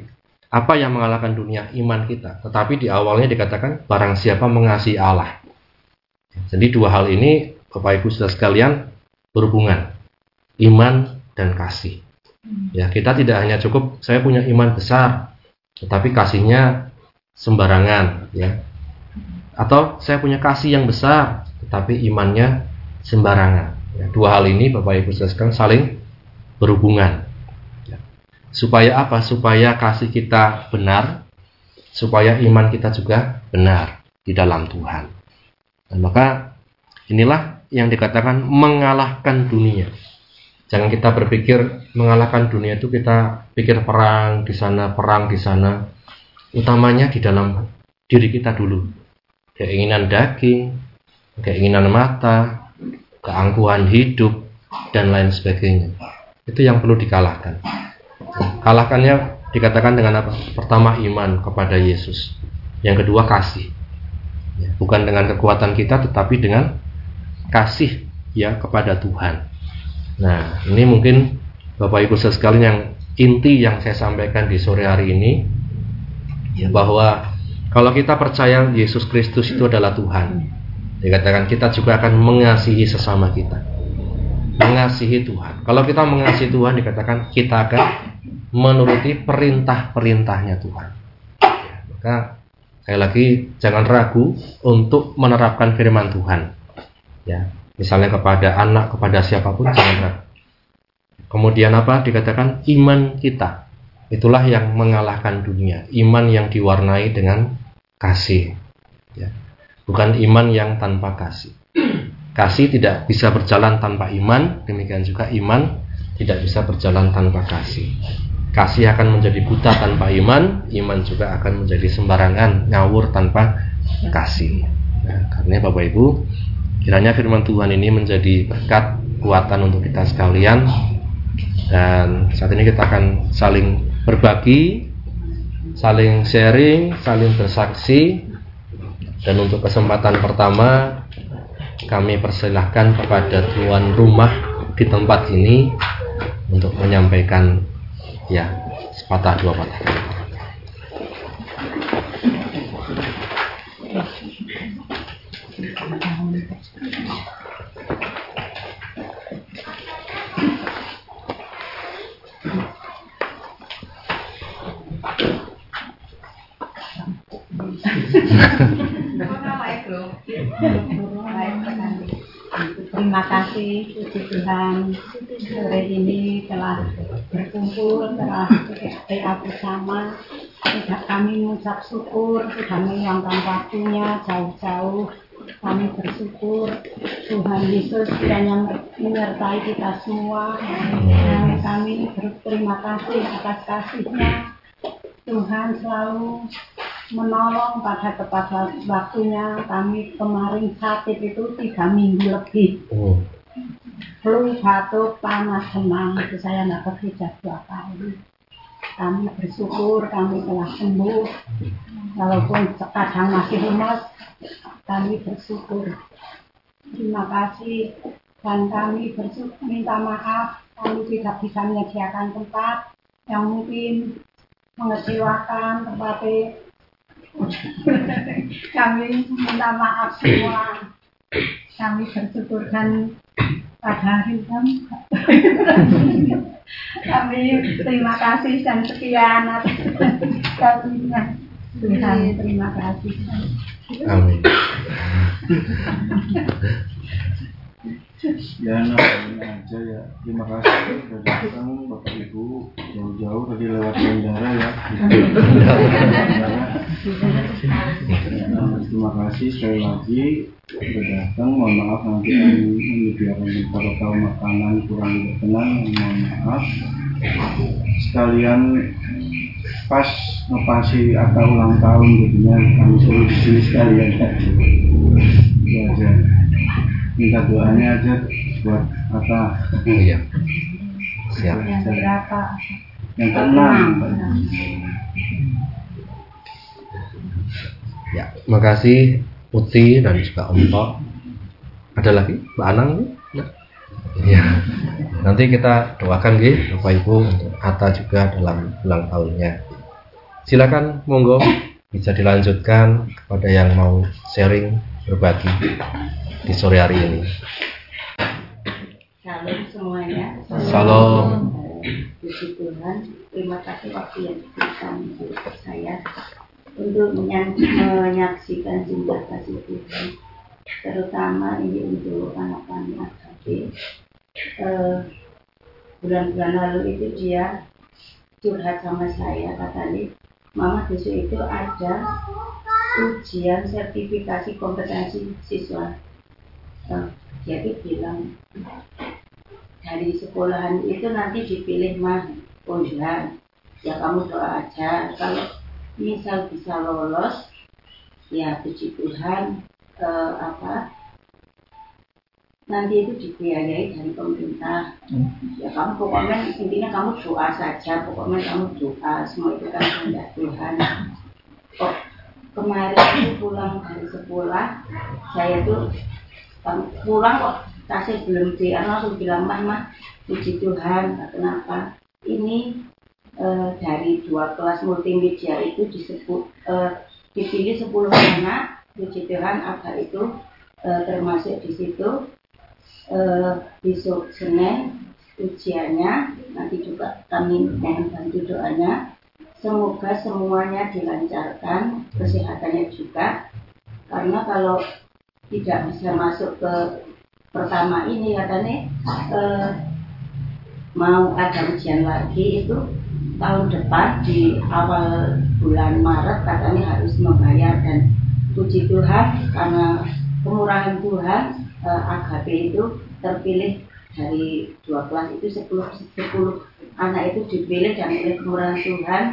apa yang mengalahkan dunia iman kita. Tetapi di awalnya dikatakan barang siapa mengasihi Allah. Jadi dua hal ini Bapak Ibu sudah sekalian berhubungan. Iman dan kasih. Ya, kita tidak hanya cukup saya punya iman besar, tetapi kasihnya sembarangan, ya. Atau saya punya kasih yang besar, tetapi imannya sembarangan. Ya, dua hal ini Bapak Ibu sekalian saling berhubungan. Ya. Supaya apa? Supaya kasih kita benar, supaya iman kita juga benar di dalam Tuhan. Dan maka inilah yang dikatakan mengalahkan dunia. Jangan kita berpikir mengalahkan dunia itu kita pikir perang di sana, perang di sana. Utamanya di dalam diri kita dulu. Keinginan daging, keinginan mata, keangkuhan hidup, dan lain sebagainya. Itu yang perlu dikalahkan. Kalahkannya dikatakan dengan apa? Pertama iman kepada Yesus. Yang kedua kasih. Ya, bukan dengan kekuatan kita tetapi dengan kasih ya kepada Tuhan. Nah, ini mungkin Bapak Ibu sekalian yang inti yang saya sampaikan di sore hari ini ya bahwa kalau kita percaya Yesus Kristus itu adalah Tuhan, dikatakan kita juga akan mengasihi sesama kita. Mengasihi Tuhan. Kalau kita mengasihi Tuhan dikatakan kita akan menuruti perintah-perintahnya Tuhan. Ya, maka sekali lagi jangan ragu untuk menerapkan firman Tuhan. Ya, Misalnya kepada anak, kepada siapa pun jangan. Kemudian apa? Dikatakan iman kita. Itulah yang mengalahkan dunia. Iman yang diwarnai dengan kasih. Ya. Bukan iman yang tanpa kasih. Kasih tidak bisa berjalan tanpa iman. Demikian juga iman tidak bisa berjalan tanpa kasih. Kasih akan menjadi buta tanpa iman. Iman juga akan menjadi sembarangan, ngawur tanpa kasih. Nah, karena Bapak Ibu, Kiranya firman Tuhan ini menjadi berkat kuatan untuk kita sekalian dan saat ini kita akan saling berbagi, saling sharing, saling bersaksi dan untuk kesempatan pertama kami persilahkan kepada tuan rumah di tempat ini untuk menyampaikan ya sepatah dua patah kata. Terima kasih puji Tuhan. Sore ini telah berkumpul telah PA bersama. Tidak kami mengucap syukur sudah meluangkan waktunya jauh-jauh kami bersyukur Tuhan Yesus kiranya menyertai kita semua. Dan kami berterima kasih atas kasihnya. Tuhan selalu menolong pada tepat waktunya. Kami kemarin sakit itu tiga minggu lebih. Oh. flu batuk panas demam. Itu saya nggak bekerja dua kali kami bersyukur kami telah sembuh. Walaupun kadang masih lemas kami bersyukur. Terima kasih. Dan kami bersyukur minta maaf. Kami tidak bisa menyediakan tempat yang mungkin mengecewakan tetapi (laughs) kami minta maaf semua. Kami bersyukur dan kami terima kasih dan sekian atas terima kasih. Amin Ya, nah, aja ya. Terima kasih sudah datang Bapak Ibu jauh-jauh tadi lewat bandara ya. terima kasih sekali lagi sudah datang. Mohon maaf nanti menyediakan beberapa makanan kurang berkenan. Mohon maaf. Sekalian pas ngepasi atau ulang tahun jadinya kami suruh sekalian. Ya aja. Minta doanya aja buat apa? Iya. Siap. Yang berapa? Yang keenam. Ya, makasih Putih dan juga Om Tok. Ada lagi Mbak Anang? Nggak? Ya. Nanti kita doakan gitu Bapak Ibu untuk Atta juga dalam ulang tahunnya. Silakan monggo bisa dilanjutkan kepada yang mau sharing berbagi di sore hari ini. Salam semuanya. Salam. Puji Tuhan, terima kasih waktu yang diberikan untuk saya untuk menyaksikan cinta kasih Tuhan. Terutama ini untuk anak kami AKB. Eh, bulan-bulan lalu itu dia curhat sama saya katanya, Mama besok itu ada ujian sertifikasi kompetensi siswa. Dia itu bilang dari sekolahan itu nanti dipilih mah undian ya kamu doa aja. Kalau misal bisa lolos ya puji Tuhan eh, apa nanti itu dibiayai dari pemerintah. Ya kamu pokoknya intinya kamu doa saja. Pokoknya kamu doa. Semua itu kan kehendak Tuhan. Kok kemarin itu pulang dari sekolah saya tuh pulang kok. Tasnya belum di anu, langsung bilang mah mah puji Tuhan kenapa. Ini eh, dari dua kelas multimedia itu disebut eh, dipilih 10 anak. Puji Tuhan apa itu eh, termasuk di situ. Eh, besok Senin ujiannya. Nanti juga kami mohon bantu doanya. Semoga semuanya dilancarkan kesehatannya juga. Karena kalau tidak bisa masuk ke pertama ini katanya eh, mau ada ujian lagi itu tahun depan di awal bulan Maret katanya harus membayar dan puji Tuhan karena kemurahan Tuhan eh, AGP itu terpilih dari dua kelas itu 10, 10 anak itu dipilih dan oleh kemurahan Tuhan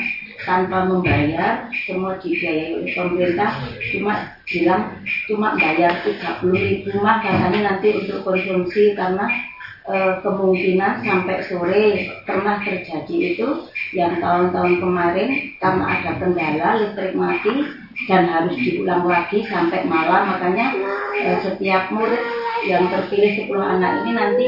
tanpa membayar semua dibiayai oleh pemerintah cuma bilang cuma bayar 30 ribu. Mah katanya nanti untuk konsumsi karena e, kemungkinan sampai sore pernah terjadi itu yang tahun-tahun kemarin karena ada kendala listrik mati dan harus diulang lagi sampai malam. Makanya e, setiap murid yang terpilih 10 anak ini nanti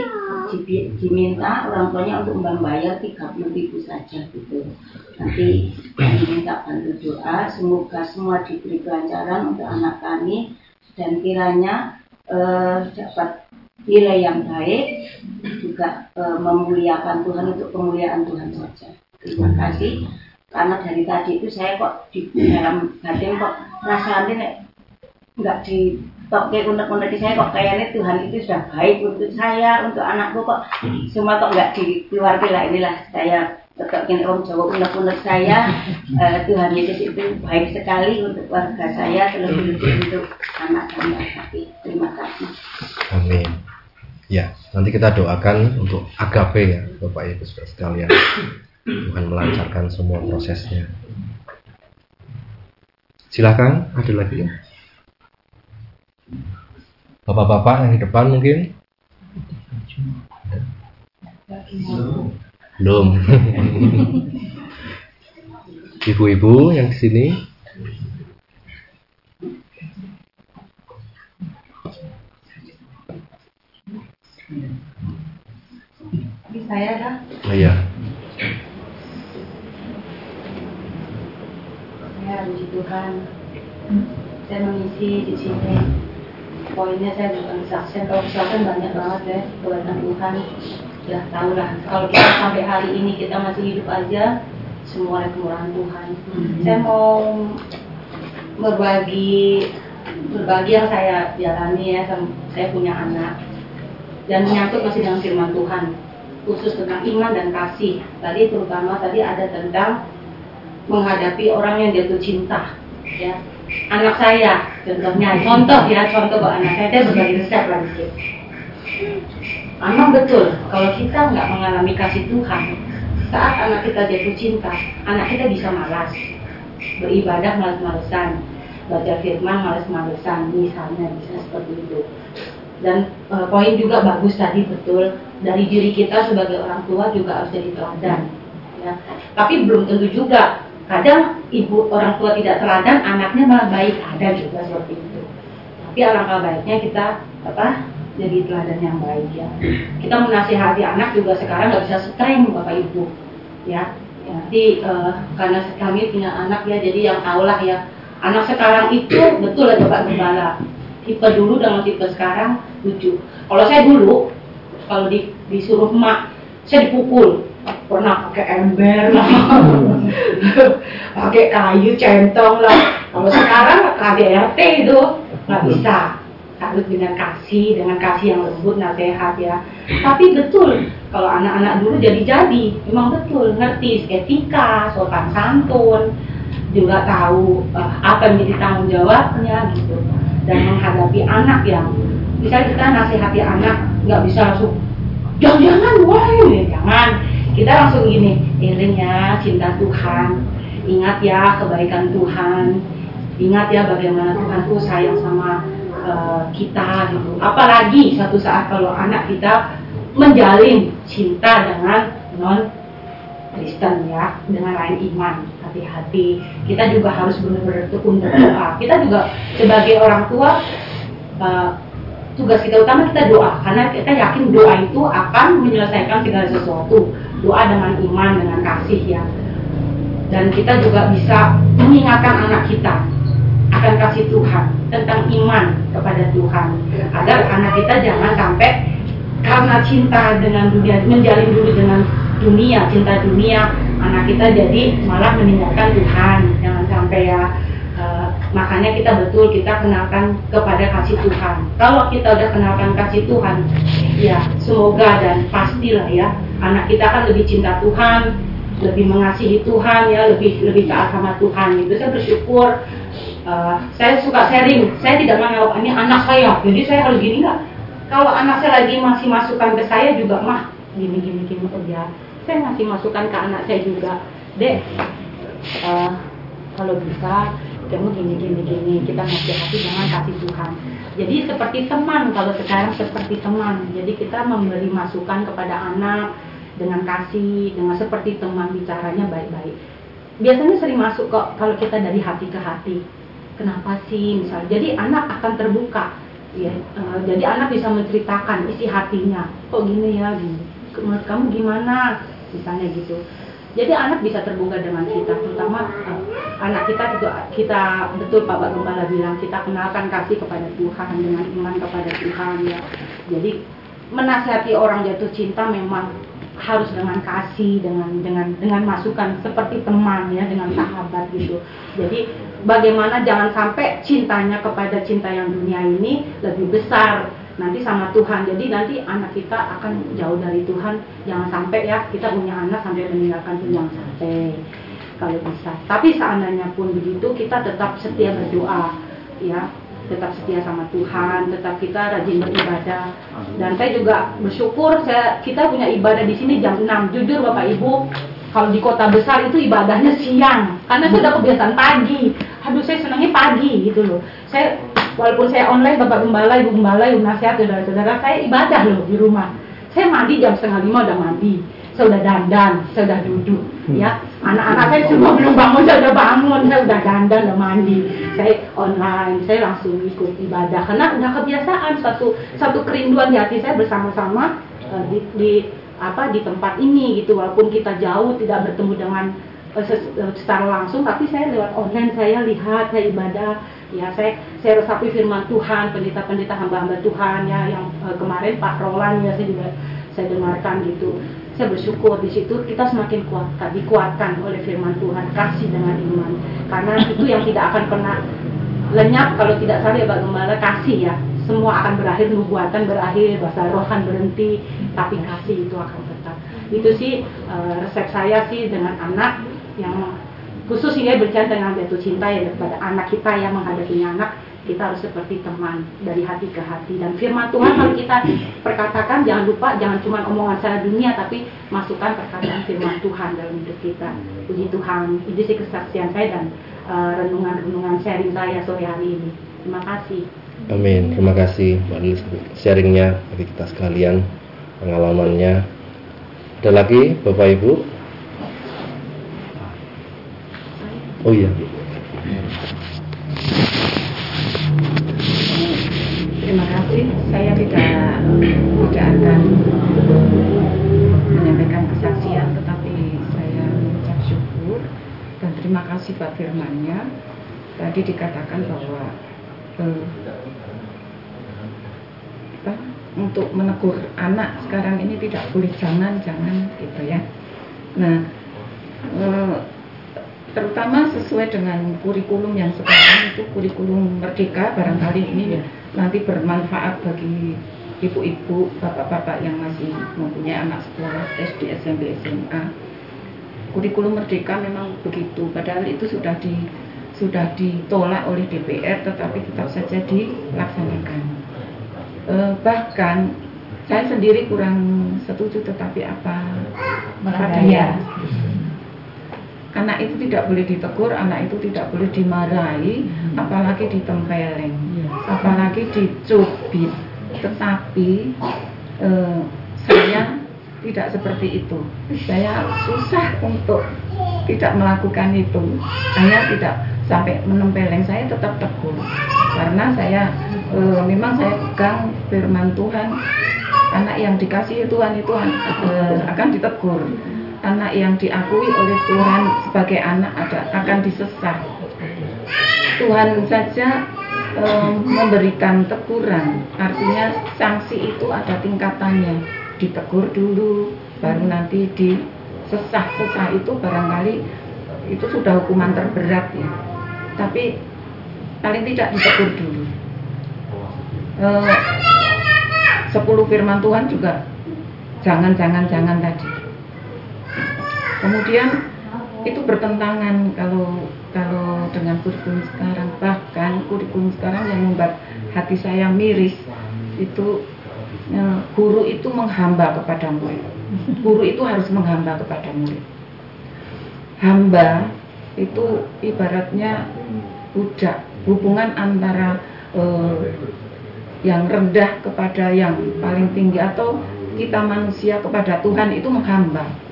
di- diminta orang tuanya untuk membayar 30 ribu saja gitu. Nanti kami minta bantu doa. Semoga semua diberi kelancaran untuk anak kami. Dan kiranya eh, dapat nilai yang baik juga eh, memuliakan Tuhan untuk kemuliaan Tuhan saja. Terima kasih. Karena dari tadi itu saya kok di dalam batin kok rasanya nggak di kok kayak unek-unek di saya kok kayaknya Tuhan itu sudah baik untuk saya untuk anakku kok semua kok nggak dikeluarkan lah inilah saya tetap kini om Jawa unek-unek saya (laughs) eh, Tuhan Yesus itu baik sekali untuk warga saya terlebih-lebih untuk anak saya tapi terima kasih Amin. Ya, nanti kita doakan untuk agape ya, Bapak Ibu sekalian. Tuhan melancarkan semua prosesnya. Silakan, ada lagi ya. Bapak-bapak yang di depan mungkin? Belum. (laughs) Ibu-ibu yang di sini? Saya dah Oh iya. ya puji Tuhan saya mengisi di sini poinnya saya bukan kesaksian kalau kesaksian banyak banget ya buatan Tuhan. Ya tahu lah. Kalau kita sampai hari ini kita masih hidup aja semua ada kemurahan Tuhan. Saya mau berbagi berbagi yang saya jalani ya saya punya anak. Dan menyangkut masih dengan firman Tuhan. Khusus tentang iman dan kasih. Tadi terutama tadi ada tentang menghadapi orang yang jatuh cinta ya anak saya contohnya. Contoh ya contoh buat anak saya. Dia berbagi resep lagi. Betul kalau kita nggak mengalami kasih Tuhan saat anak kita jatuh cinta anak kita bisa malas beribadah malas-malesan baca firman malas-malesan misalnya bisa seperti itu. Dan e, poin juga bagus tadi betul dari diri kita sebagai orang tua juga harus jadi teladan ya. Tapi belum tentu juga kadang ibu orang tua tidak teladan anaknya malah baik. Ada juga seperti itu. Tapi alangkah baiknya kita apa jadi teladan yang baik ya. Kita menasihati anak juga sekarang nggak bisa streng bapak ibu ya, nanti uh, karena kami punya anak ya jadi yang tahu lah ya. Anak sekarang itu betul ya bapak gembala. Tipe dulu dengan tipe sekarang lucu. Kalau saya dulu kalau di, disuruh emak saya dipukul pernah pakai ember lah. (laughs) Pakai kayu centong lah. Kalau sekarang KDRT itu nggak bisa. Harus dengan kasih dengan kasih yang lembut nasihat ya. Tapi betul kalau anak-anak dulu jadi-jadi memang betul ngerti etika sopan santun juga tahu uh, apa yang menjadi tanggung jawabnya gitu. Dan menghadapi anak yang misalnya kita nasihati anak nggak bisa langsung jangan jangan wah jangan kita langsung gini iring ya cinta Tuhan. Ingat ya kebaikan Tuhan. Ingat ya bagaimana Tuhan tuh sayang sama uh, kita gitu. Apalagi satu saat kalau anak kita menjalin cinta dengan non Kristen ya dengan lain iman hati-hati. Kita juga harus benar-benar tekun berdoa. Kita juga sebagai orang tua uh, tugas kita utama kita doa karena kita yakin doa itu akan menyelesaikan segala sesuatu doa dengan iman dengan kasih ya. Dan kita juga bisa mengingatkan anak kita akan kasih Tuhan tentang iman kepada Tuhan. Agar anak kita jangan sampai karena cinta dengan dunia menjalin dulu dengan dunia cinta dunia anak kita jadi malah meninggalkan Tuhan. Jangan sampai ya makanya kita betul kita kenalkan kepada kasih Tuhan. Kalau kita udah kenalkan kasih Tuhan, ya semoga dan pastilah ya anak kita kan lebih cinta Tuhan, lebih mengasihi Tuhan ya, lebih lebih taat sama Tuhan. Itu saya bersyukur. Uh, saya suka sharing. Saya tidak menganggap ini anak saya, jadi saya harus gini nggak. Kalau anak saya lagi masih masukkan ke saya juga mah gini gini gini kerja. Saya masih masukkan ke anak saya juga, dek. Uh, kalau bisa kamu gini gini. Gini kita hati jangan kasih Tuhan. Jadi seperti teman kalau sekarang seperti teman. Jadi kita memberi masukan kepada anak dengan kasih dengan seperti teman bicaranya baik-baik. Biasanya sering masuk kok kalau kita dari hati ke hati. Kenapa sih? Misalnya jadi anak akan terbuka. Ya uh, jadi anak bisa menceritakan isi hatinya. Kok gini ya? Gini. Menurut kamu gimana? Misalnya gitu jadi anak bisa terbuka dengan kita, terutama uh, anak kita juga kita betul Pak Gembala bilang kita kenalkan kasih kepada Tuhan dengan iman kepada Tuhan ya. Jadi menasihati orang jatuh cinta memang harus dengan kasih dengan dengan dengan masukan seperti teman ya dengan sahabat gitu jadi bagaimana jangan sampai cintanya kepada cinta yang dunia ini lebih besar nanti sama Tuhan. Jadi nanti anak kita akan jauh dari Tuhan. Jangan sampai ya kita punya anak sampai meninggalkan Tuhan jangan sampai kalau bisa. Tapi seandainya pun begitu kita tetap setia berdoa ya tetap setia sama Tuhan, tetap kita rajin beribadah. Dan saya juga bersyukur saya kita punya ibadah di sini jam 6. Jujur Bapak Ibu, kalau di kota besar itu ibadahnya siang karena sudah kebiasaan pagi. Aduh saya senangnya pagi gitu loh. Saya walaupun saya online bapak gembala ibu gembala ibu nasihat saudara-saudara saya ibadah loh di rumah. Saya mandi jam setengah lima udah mandi. Saya udah dandan saya udah duduk hmm. ya. Anak-anak saya semua belum bangun saya udah bangun. Saya udah dandan udah mandi. Saya online saya langsung ikut ibadah. Karena udah kebiasaan satu satu kerinduan di hati saya bersama-sama uh, di, di apa di tempat ini gitu. Walaupun kita jauh tidak bertemu dengan secara langsung tapi saya lewat online saya lihat saya ibadah. Ya saya saya resapi firman Tuhan pendeta-pendeta hamba-hamba Tuhan ya yang uh, kemarin Pak Roland ya saya juga saya dengarkan gitu. Saya bersyukur di situ kita semakin kuatkan dikuatkan oleh firman Tuhan kasih dengan iman. Karena itu yang tidak akan pernah lenyap kalau tidak salah ya Gembala kasih ya. Semua akan berakhir nubuatan berakhir bahasa roh akan berhenti tapi kasih itu akan tetap. Itu sih uh, resep saya sih dengan anak yang khusus ini berjalan dengan jatuh cinta ya kepada anak kita yang menghadapi anak kita harus seperti teman dari hati ke hati. Dan firman Tuhan kalau kita perkatakan jangan lupa jangan cuma omongan secara dunia tapi masukkan perkataan firman Tuhan dalam hidup kita. Puji Tuhan. Itu sih kesaksian saya dan uh, renungan-renungan sharing saya sore hari ini. Terima kasih. Amin. Terima kasih. Mbak sharingnya bagi kita sekalian pengalamannya. Ada lagi Bapak Ibu Oh iya Terima kasih. Saya tidak tidak akan menyampaikan kesaksian, tetapi saya mengucap syukur dan terima kasih Pak Firmannya. Tadi dikatakan bahwa eh, untuk menegur anak sekarang ini tidak boleh jangan jangan gitu ya. Nah, eh, terutama sesuai dengan kurikulum yang sekarang itu kurikulum merdeka barangkali ini nanti bermanfaat bagi ibu-ibu, bapak-bapak yang masih mempunyai anak sekolah SD, SMP, SMA. Kurikulum merdeka memang begitu, padahal itu sudah di sudah ditolak oleh DPR, tetapi tetap saja dilaksanakan. E, bahkan saya sendiri kurang setuju, tetapi apa daya anak itu tidak boleh ditegur, anak itu tidak boleh dimarahi, hmm. apalagi ditempeleng, yes. apalagi dicubit. Tetapi eh, saya tidak seperti itu. Saya susah untuk tidak melakukan itu. Saya tidak sampai menempeleng, saya tetap tegur. Karena saya eh, memang saya pegang firman Tuhan, anak yang dikasih Tuhan itu eh, akan ditegur anak yang diakui oleh Tuhan sebagai anak ada, akan disesat. Tuhan saja um, memberikan teguran, artinya sanksi itu ada tingkatannya. Ditegur dulu, baru nanti disesah. Sesah itu barangkali itu sudah hukuman terberat ya. Tapi paling tidak ditegur dulu. Uh, sepuluh firman Tuhan juga jangan jangan jangan tadi kemudian itu bertentangan kalau kalau dengan kurikulum sekarang. Bahkan kurikulum sekarang yang membuat hati saya miris itu ya, guru itu menghamba kepada murid. Guru itu harus menghamba kepada murid. Hamba itu ibaratnya budak. Hubungan antara eh, yang rendah kepada yang paling tinggi atau kita manusia kepada Tuhan itu menghamba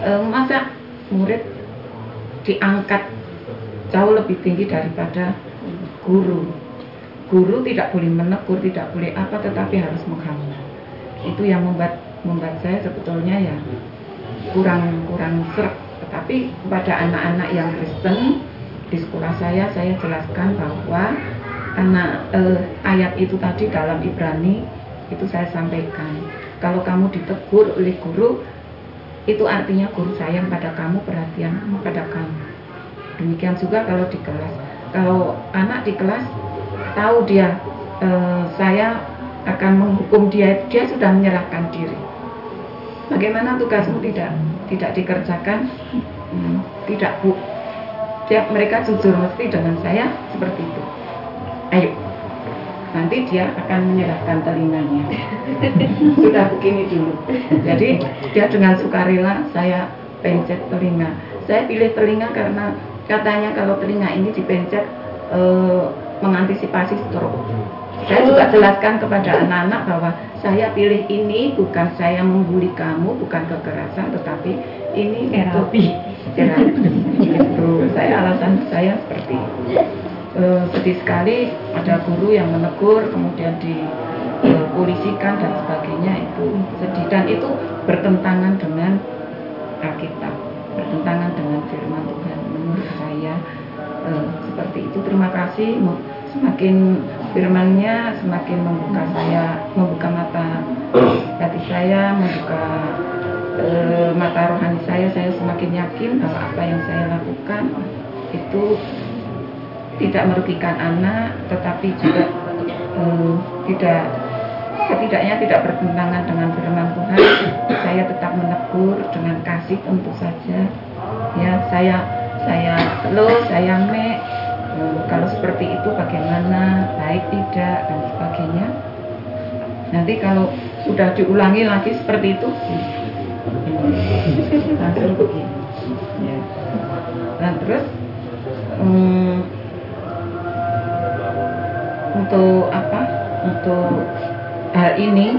e, masa murid diangkat jauh lebih tinggi daripada guru. Guru tidak boleh menegur tidak boleh apa tetapi harus menghamba itu yang membuat membuat saya sebetulnya ya kurang kurang serak. Tetapi kepada anak-anak yang Kristen di sekolah saya saya jelaskan bahwa anak eh, ayat itu tadi dalam Ibrani itu saya sampaikan. Kalau kamu ditegur oleh guru itu artinya guru sayang pada kamu, perhatian pada kamu. Demikian juga kalau di kelas. Kalau anak di kelas tahu dia e, saya akan menghukum dia, dia sudah menyerahkan diri. Bagaimana tugasmu tidak tidak dikerjakan? Hmm, tidak bu. Dia, mereka jujur mesti dengan saya seperti itu. Ayo, nanti dia akan menyerahkan telinganya. (laughs) Sudah begini dulu. Jadi dia dengan sukarela saya pencet telinga. Saya pilih telinga karena katanya kalau telinga ini dipencet e, mengantisipasi stroke. Saya juga jelaskan kepada anak-anak bahwa saya pilih ini bukan saya membuli kamu, bukan kekerasan, tetapi ini terapi. Terapi. Itu saya alasan saya seperti itu e, sedih sekali ada guru yang menegur kemudian dipolisikan dan sebagainya itu sedih. Dan itu bertentangan dengan Alkitab bertentangan dengan firman Tuhan. Menurut saya e, seperti itu. Terima kasih semakin firmannya semakin membuka saya membuka mata hati saya membuka e, mata rohani saya saya semakin yakin bahwa apa yang saya lakukan itu tidak merugikan anak tetapi juga um, tidak setidaknya tidak bertentangan dengan firman Tuhan. Saya tetap menegur dengan kasih tentu saja. Ya saya saya lo saya me eh, kalau seperti itu bagaimana baik tidak dan sebagainya. Nanti kalau sudah diulangi lagi seperti itu langsung begini. Ya. nah terus hmm, untuk apa? Untuk hal ini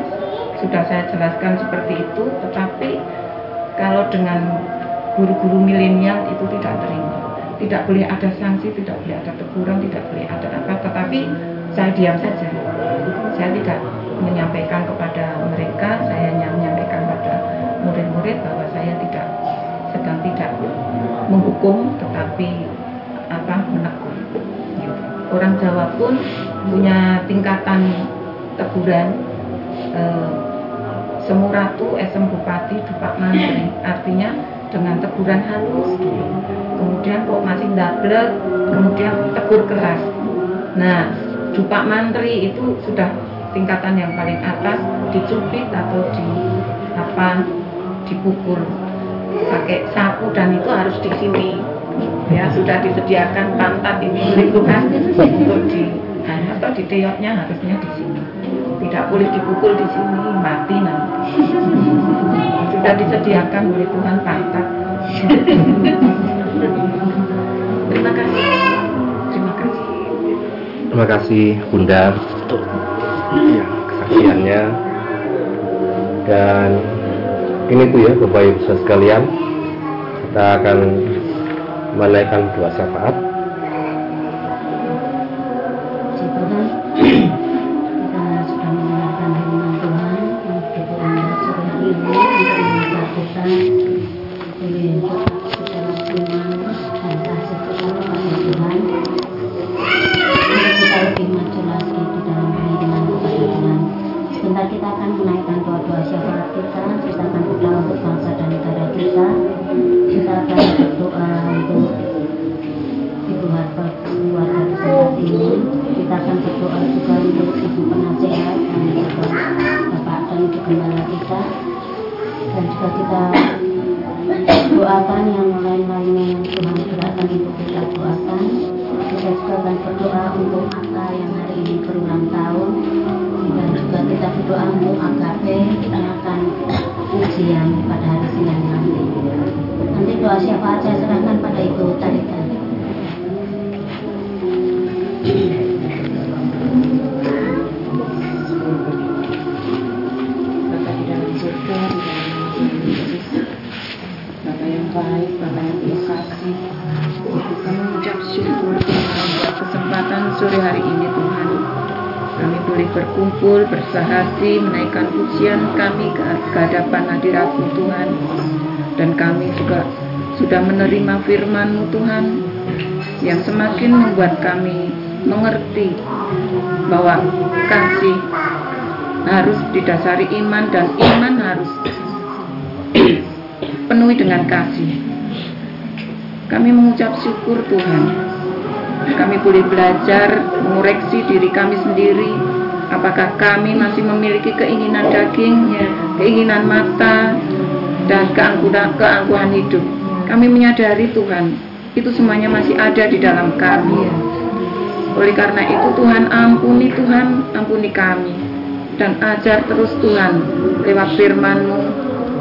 sudah saya jelaskan seperti itu tetapi kalau dengan guru-guru milenial itu tidak terima. Tidak boleh ada sanksi tidak boleh ada teguran tidak boleh ada apa tetapi saya diam saja. Saya tidak menyampaikan kepada mereka saya hanya menyampaikan pada murid-murid bahwa saya tidak sedang tidak menghukum tetapi apa menegur orang Jawa pun punya tingkatan teguran eh, semuratu esem bupati dupak mantri artinya dengan teguran halus kemudian kok masih dablek kemudian tegur keras. Nah dupak mantri itu sudah tingkatan yang paling atas dicubit atau di apa dipukul pakai sapu dan itu harus di sini. Ya sudah disediakan pantat ini Tuhan untuk di atau di teoknya harusnya di sini. Tidak boleh dipukul di sini mati nanti. Sudah disediakan oleh Tuhan pantat terima kasih. Terima kasih. Terima kasih Bunda untuk ya, kesaksiannya. Dan ini tuh ya Bapak Ibu sekalian kita akan menaikkan dua syafaat juga kita doakan yang lain-lainnya yang Tuhan gerakkan untuk kita doakan kita juga akan berdoa untuk Aka yang hari ini berulang tahun. Dan juga kita berdoa untuk AKP yang akan ujian pada hari Senin nanti. Nanti doa siapa aja serahkan pada Ibu berkumpul, bersahati, menaikkan pujian kami ke hadapan hadiratmu Tuhan. Dan kami juga sudah menerima firman-Mu Tuhan yang semakin membuat kami mengerti bahwa kasih harus didasari iman dan iman harus penuhi dengan kasih. Kami mengucap syukur Tuhan. Kami boleh belajar mengoreksi diri kami sendiri. Apakah kami masih memiliki keinginan daging, keinginan mata, dan keangkuhan, keangkuhan hidup. Kami menyadari Tuhan, itu semuanya masih ada di dalam kami. Oleh karena itu Tuhan ampuni Tuhan, ampuni kami. Dan ajar terus Tuhan lewat firman-Mu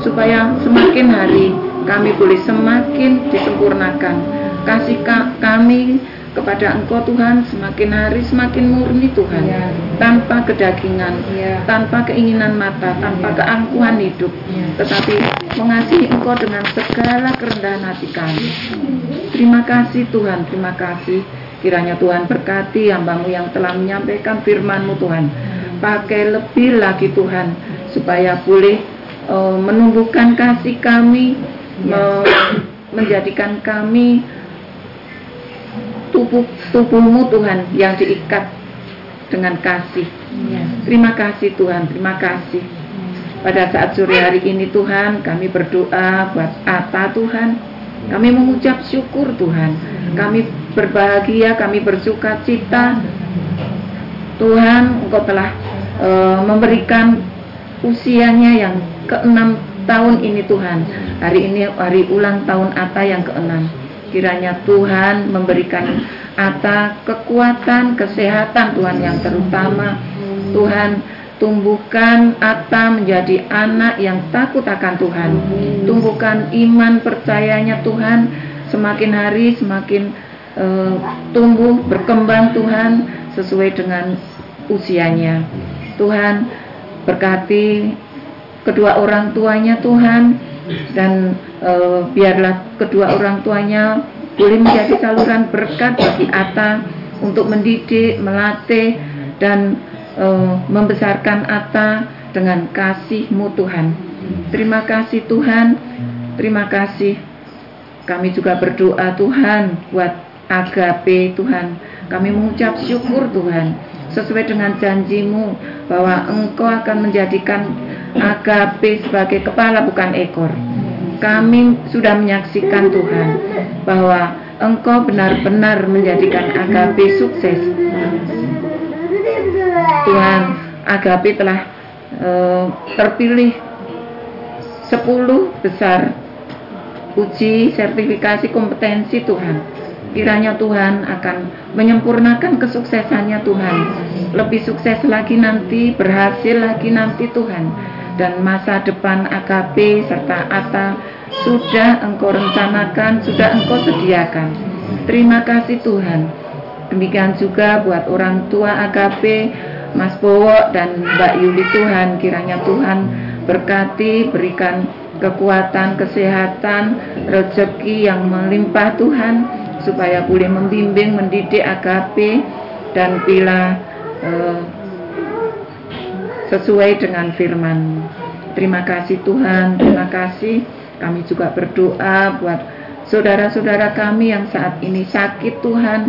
supaya semakin hari kami boleh semakin disempurnakan. Kasih ka- kami kepada Engkau Tuhan semakin hari semakin murni Tuhan. Ya. Tanpa kedagingan, Ya. tanpa keinginan mata, tanpa Ya. keangkuhan hidup. Ya. Tetapi mengasihi Engkau dengan segala kerendahan hati kami. Terima kasih Tuhan, terima kasih. Kiranya Tuhan berkati hambamu yang telah menyampaikan firman-Mu Tuhan. Pakai lebih lagi Tuhan, supaya boleh eh, menumbuhkan kasih kami, me- menjadikan kami tubuh tubuhmu Tuhan yang diikat dengan kasih. Terima kasih Tuhan, terima kasih. Pada saat sore hari ini Tuhan, kami berdoa buat Ata Tuhan. Kami mengucap syukur Tuhan. Kami berbahagia, kami bersuka cita. Tuhan, Engkau telah eh, memberikan usianya yang keenam tahun ini Tuhan. Hari ini hari ulang tahun Ata yang keenam. Kiranya Tuhan memberikan Ata kekuatan, kesehatan Tuhan yang terutama. Tuhan tumbuhkan Ata menjadi anak yang takut akan Tuhan. Tumbuhkan iman percayanya Tuhan semakin hari semakin uh, tumbuh berkembang Tuhan sesuai dengan usianya. Tuhan berkati kedua orang tuanya Tuhan dan e, biarlah kedua orang tuanya boleh menjadi saluran berkat bagi Ata untuk mendidik, melatih dan e, membesarkan Ata dengan kasih-Mu Tuhan. Terima kasih Tuhan. Terima kasih. Kami juga berdoa Tuhan buat agape Tuhan. Kami mengucap syukur Tuhan sesuai dengan janjimu bahwa engkau akan menjadikan agape sebagai kepala bukan ekor. Kami sudah menyaksikan Tuhan bahwa engkau benar-benar menjadikan agape sukses. Tuhan, agape telah uh, terpilih 10 besar uji sertifikasi kompetensi Tuhan kiranya Tuhan akan menyempurnakan kesuksesannya Tuhan. Lebih sukses lagi nanti berhasil lagi nanti Tuhan. Dan masa depan AKP serta ATA sudah engkau rencanakan sudah engkau sediakan. Terima kasih Tuhan. Demikian juga buat orang tua AKP Mas Bowo dan Mbak Yuli Tuhan. Kiranya Tuhan berkati berikan kekuatan kesehatan rezeki yang melimpah Tuhan supaya boleh membimbing, mendidik AKP dan bila uh, sesuai dengan firman. Terima kasih Tuhan, terima kasih. Kami juga berdoa buat saudara-saudara kami yang saat ini sakit Tuhan.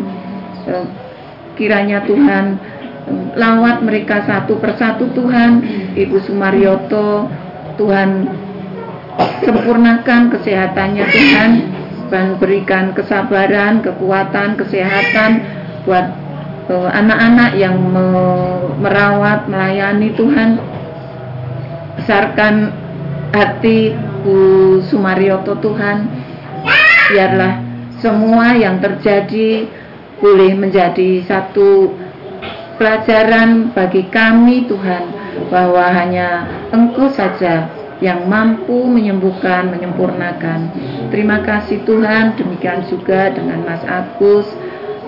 Uh, kiranya Tuhan uh, lawat mereka satu persatu Tuhan. Ibu Sumaryoto, Tuhan sempurnakan kesehatannya Tuhan dan berikan kesabaran, kekuatan, kesehatan buat eh, anak-anak uh, yang me merawat, melayani Tuhan. Besarkan hati Bu Sumaryoto Tuhan. Biarlah semua yang terjadi boleh menjadi satu pelajaran bagi kami Tuhan bahwa hanya Engkau saja yang mampu menyembuhkan, menyempurnakan. Terima kasih Tuhan, demikian juga dengan Mas Agus,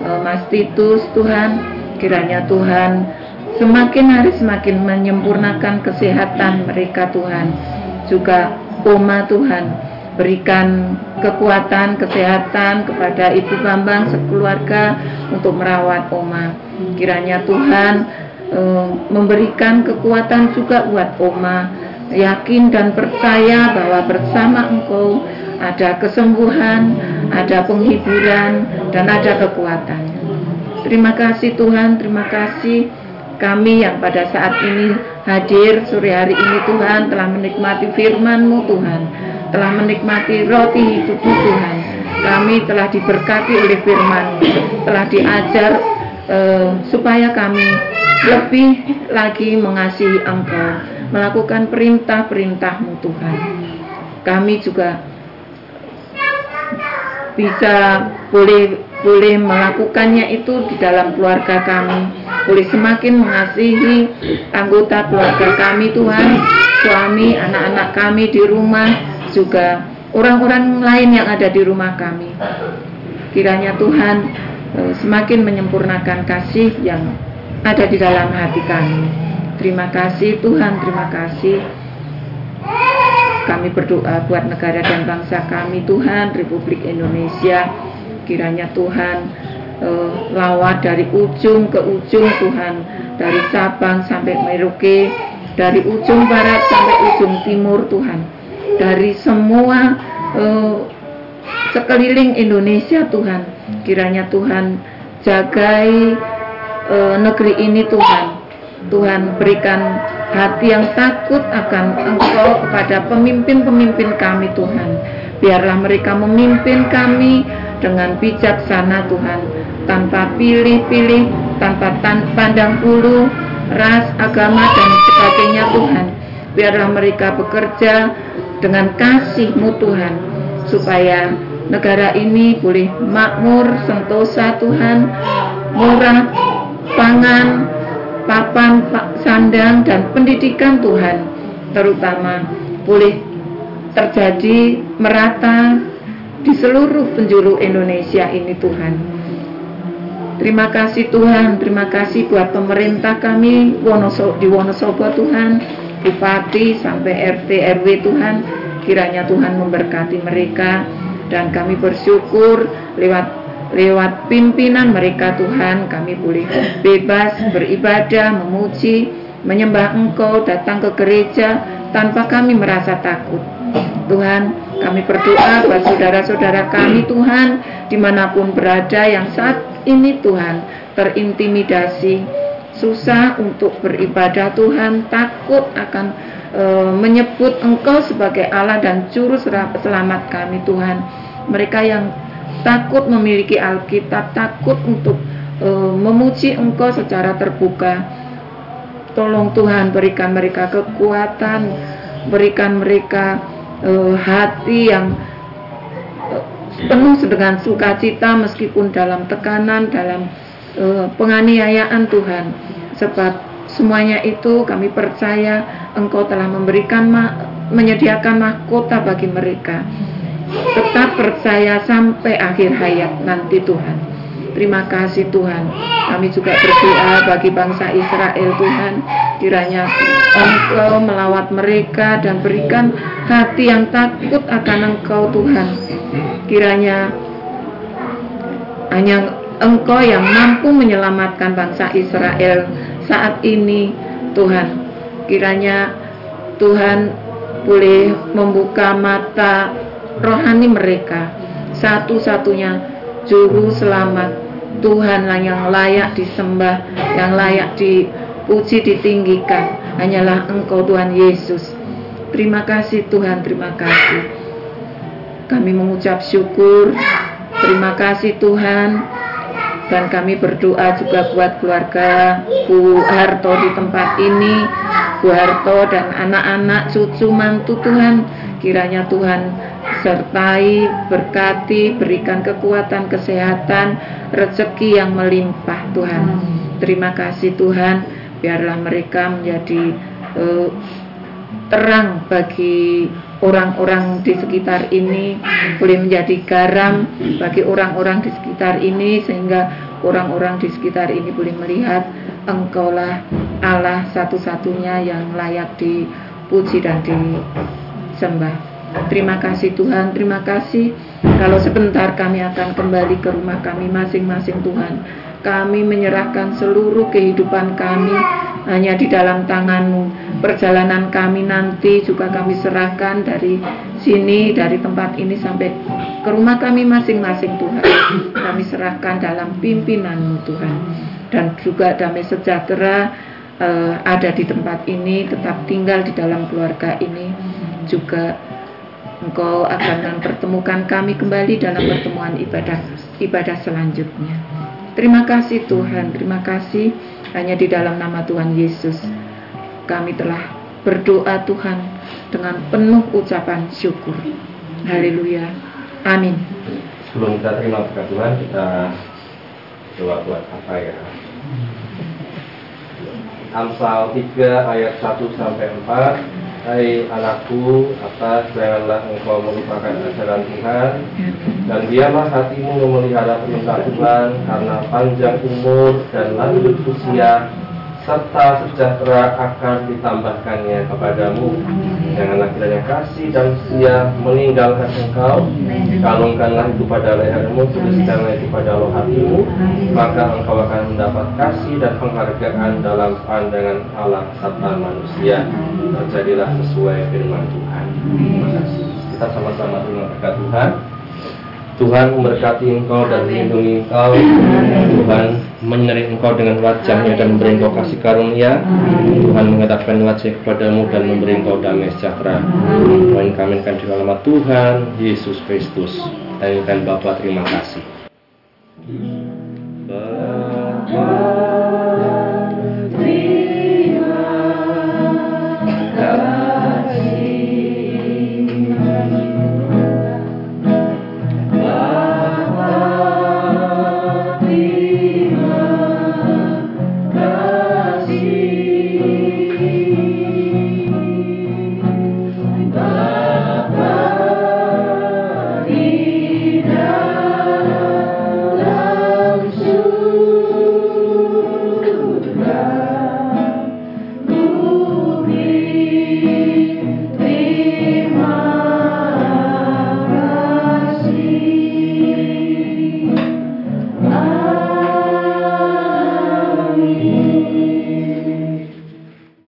eh, Mas Titus, Tuhan, kiranya Tuhan semakin hari semakin menyempurnakan kesehatan mereka Tuhan. Juga Oma Tuhan, berikan kekuatan, kesehatan kepada Ibu Bambang sekeluarga untuk merawat Oma. Kiranya Tuhan eh, memberikan kekuatan juga buat Oma yakin dan percaya bahwa bersama Engkau ada kesembuhan, ada penghiburan, dan ada kekuatan. Terima kasih Tuhan, terima kasih kami yang pada saat ini hadir sore hari ini Tuhan telah menikmati firman-Mu Tuhan, telah menikmati roti hidupmu Tuhan. Kami telah diberkati oleh firman, telah diajar uh, supaya kami lebih lagi mengasihi Engkau melakukan perintah-perintahmu Tuhan. Kami juga bisa boleh boleh melakukannya itu di dalam keluarga kami, boleh semakin mengasihi anggota keluarga kami Tuhan, suami, anak-anak kami di rumah, juga orang-orang lain yang ada di rumah kami. Kiranya Tuhan eh, semakin menyempurnakan kasih yang ada di dalam hati kami. Terima kasih Tuhan, terima kasih. Kami berdoa buat negara dan bangsa kami Tuhan, Republik Indonesia. Kiranya Tuhan uh, lawat dari ujung ke ujung Tuhan, dari Sabang sampai Merauke, dari ujung barat sampai ujung timur Tuhan. Dari semua uh, sekeliling Indonesia Tuhan, kiranya Tuhan jagai uh, negeri ini Tuhan Tuhan berikan hati yang takut akan Engkau kepada pemimpin-pemimpin kami Tuhan. Biarlah mereka memimpin kami dengan bijaksana Tuhan, tanpa pilih-pilih, tanpa tan pandang bulu, ras, agama dan sebagainya Tuhan. biarlah mereka bekerja dengan kasih-Mu Tuhan supaya negara ini boleh makmur, sentosa Tuhan, murah, pangan, papan sandang dan pendidikan Tuhan terutama boleh terjadi merata di seluruh penjuru Indonesia ini Tuhan. Terima kasih Tuhan, terima kasih buat pemerintah kami di Wonosobo Tuhan, Bupati sampai RT RW Tuhan, kiranya Tuhan memberkati mereka. Dan kami bersyukur lewat lewat pimpinan mereka Tuhan kami boleh bebas beribadah, memuji, menyembah Engkau, datang ke gereja tanpa kami merasa takut. Tuhan, kami berdoa buat saudara-saudara kami Tuhan, di mana pun berada yang saat ini Tuhan terintimidasi, susah untuk beribadah Tuhan, takut akan e, menyebut Engkau sebagai Allah dan Juru Selamat kami Tuhan. Mereka yang takut memiliki Alkitab, takut untuk e, memuji Engkau secara terbuka. Tolong Tuhan berikan mereka kekuatan, berikan mereka uh, hati yang uh, penuh dengan sukacita meskipun dalam tekanan, dalam uh, penganiayaan Tuhan. Sebab semuanya itu kami percaya Engkau telah memberikan ma menyediakan mahkota bagi mereka. Tetap percaya sampai akhir hayat nanti Tuhan. Terima kasih Tuhan. Kami juga berdoa bagi bangsa Israel Tuhan. Kiranya Engkau melawat mereka dan berikan hati yang takut akan Engkau Tuhan. Kiranya hanya Engkau yang mampu menyelamatkan bangsa Israel saat ini Tuhan. Kiranya Tuhan boleh membuka mata rohani mereka. Satu-satunya juru selamat. Tuhan yang layak disembah yang layak dipuji ditinggikan. Hanyalah engkau Tuhan Yesus. Terima kasih Tuhan terima kasih. Kami mengucap syukur. Terima kasih Tuhan. Dan kami berdoa juga buat keluarga Bu Harto di tempat ini. Bu Harto dan anak-anak cucu mantu Tuhan. Kiranya Tuhan sertai, berkati, berikan kekuatan, kesehatan, rezeki yang melimpah Tuhan. Terima kasih Tuhan, biarlah mereka menjadi uh, terang bagi orang-orang di sekitar ini, boleh menjadi garam bagi orang-orang di sekitar ini sehingga orang-orang di sekitar ini boleh melihat Engkaulah Allah satu-satunya yang layak dipuji dan disembah. Terima kasih Tuhan, terima kasih. Kalau sebentar kami akan kembali ke rumah kami masing-masing Tuhan. Kami menyerahkan seluruh kehidupan kami hanya di dalam tanganmu. Perjalanan kami nanti juga kami serahkan dari sini, dari tempat ini sampai ke rumah kami masing-masing Tuhan. Kami serahkan dalam pimpinanmu Tuhan. Dan juga damai sejahtera uh, ada di tempat ini, tetap tinggal di dalam keluarga ini juga Engkau akan mempertemukan kami kembali dalam pertemuan ibadah ibadah selanjutnya. Terima kasih Tuhan, terima kasih hanya di dalam nama Tuhan Yesus kami telah berdoa Tuhan dengan penuh ucapan syukur. Haleluya. Amin. Sebelum kita terima berkat Tuhan, kita doa buat apa ya? Amsal 3 ayat 1 sampai 4 Hai anakku, atas janganlah engkau melupakan ajaran Tuhan Dan biarlah hatimu memelihara perintah Tuhan Karena panjang umur dan lanjut usia serta sejahtera akan ditambahkannya kepadamu. Janganlah kiranya kasih dan setia meninggalkan engkau. Kalungkanlah itu pada lehermu, tuliskanlah itu pada loh hatimu, maka engkau akan mendapat kasih dan penghargaan dalam pandangan Allah serta manusia. Terjadilah sesuai firman Tuhan. Terima kasih. Kita sama-sama terima berkat Tuhan. Tuhan memberkati engkau dan melindungi engkau. Tuhan menyeri engkau dengan wajahnya dan memberi engkau kasih karunia. Tuhan menghadapkan wajah kepadamu dan memberi engkau damai sejahtera. Tuhan kami akan di nama Tuhan Yesus Kristus. Dan Bapak terima kasih. Bapak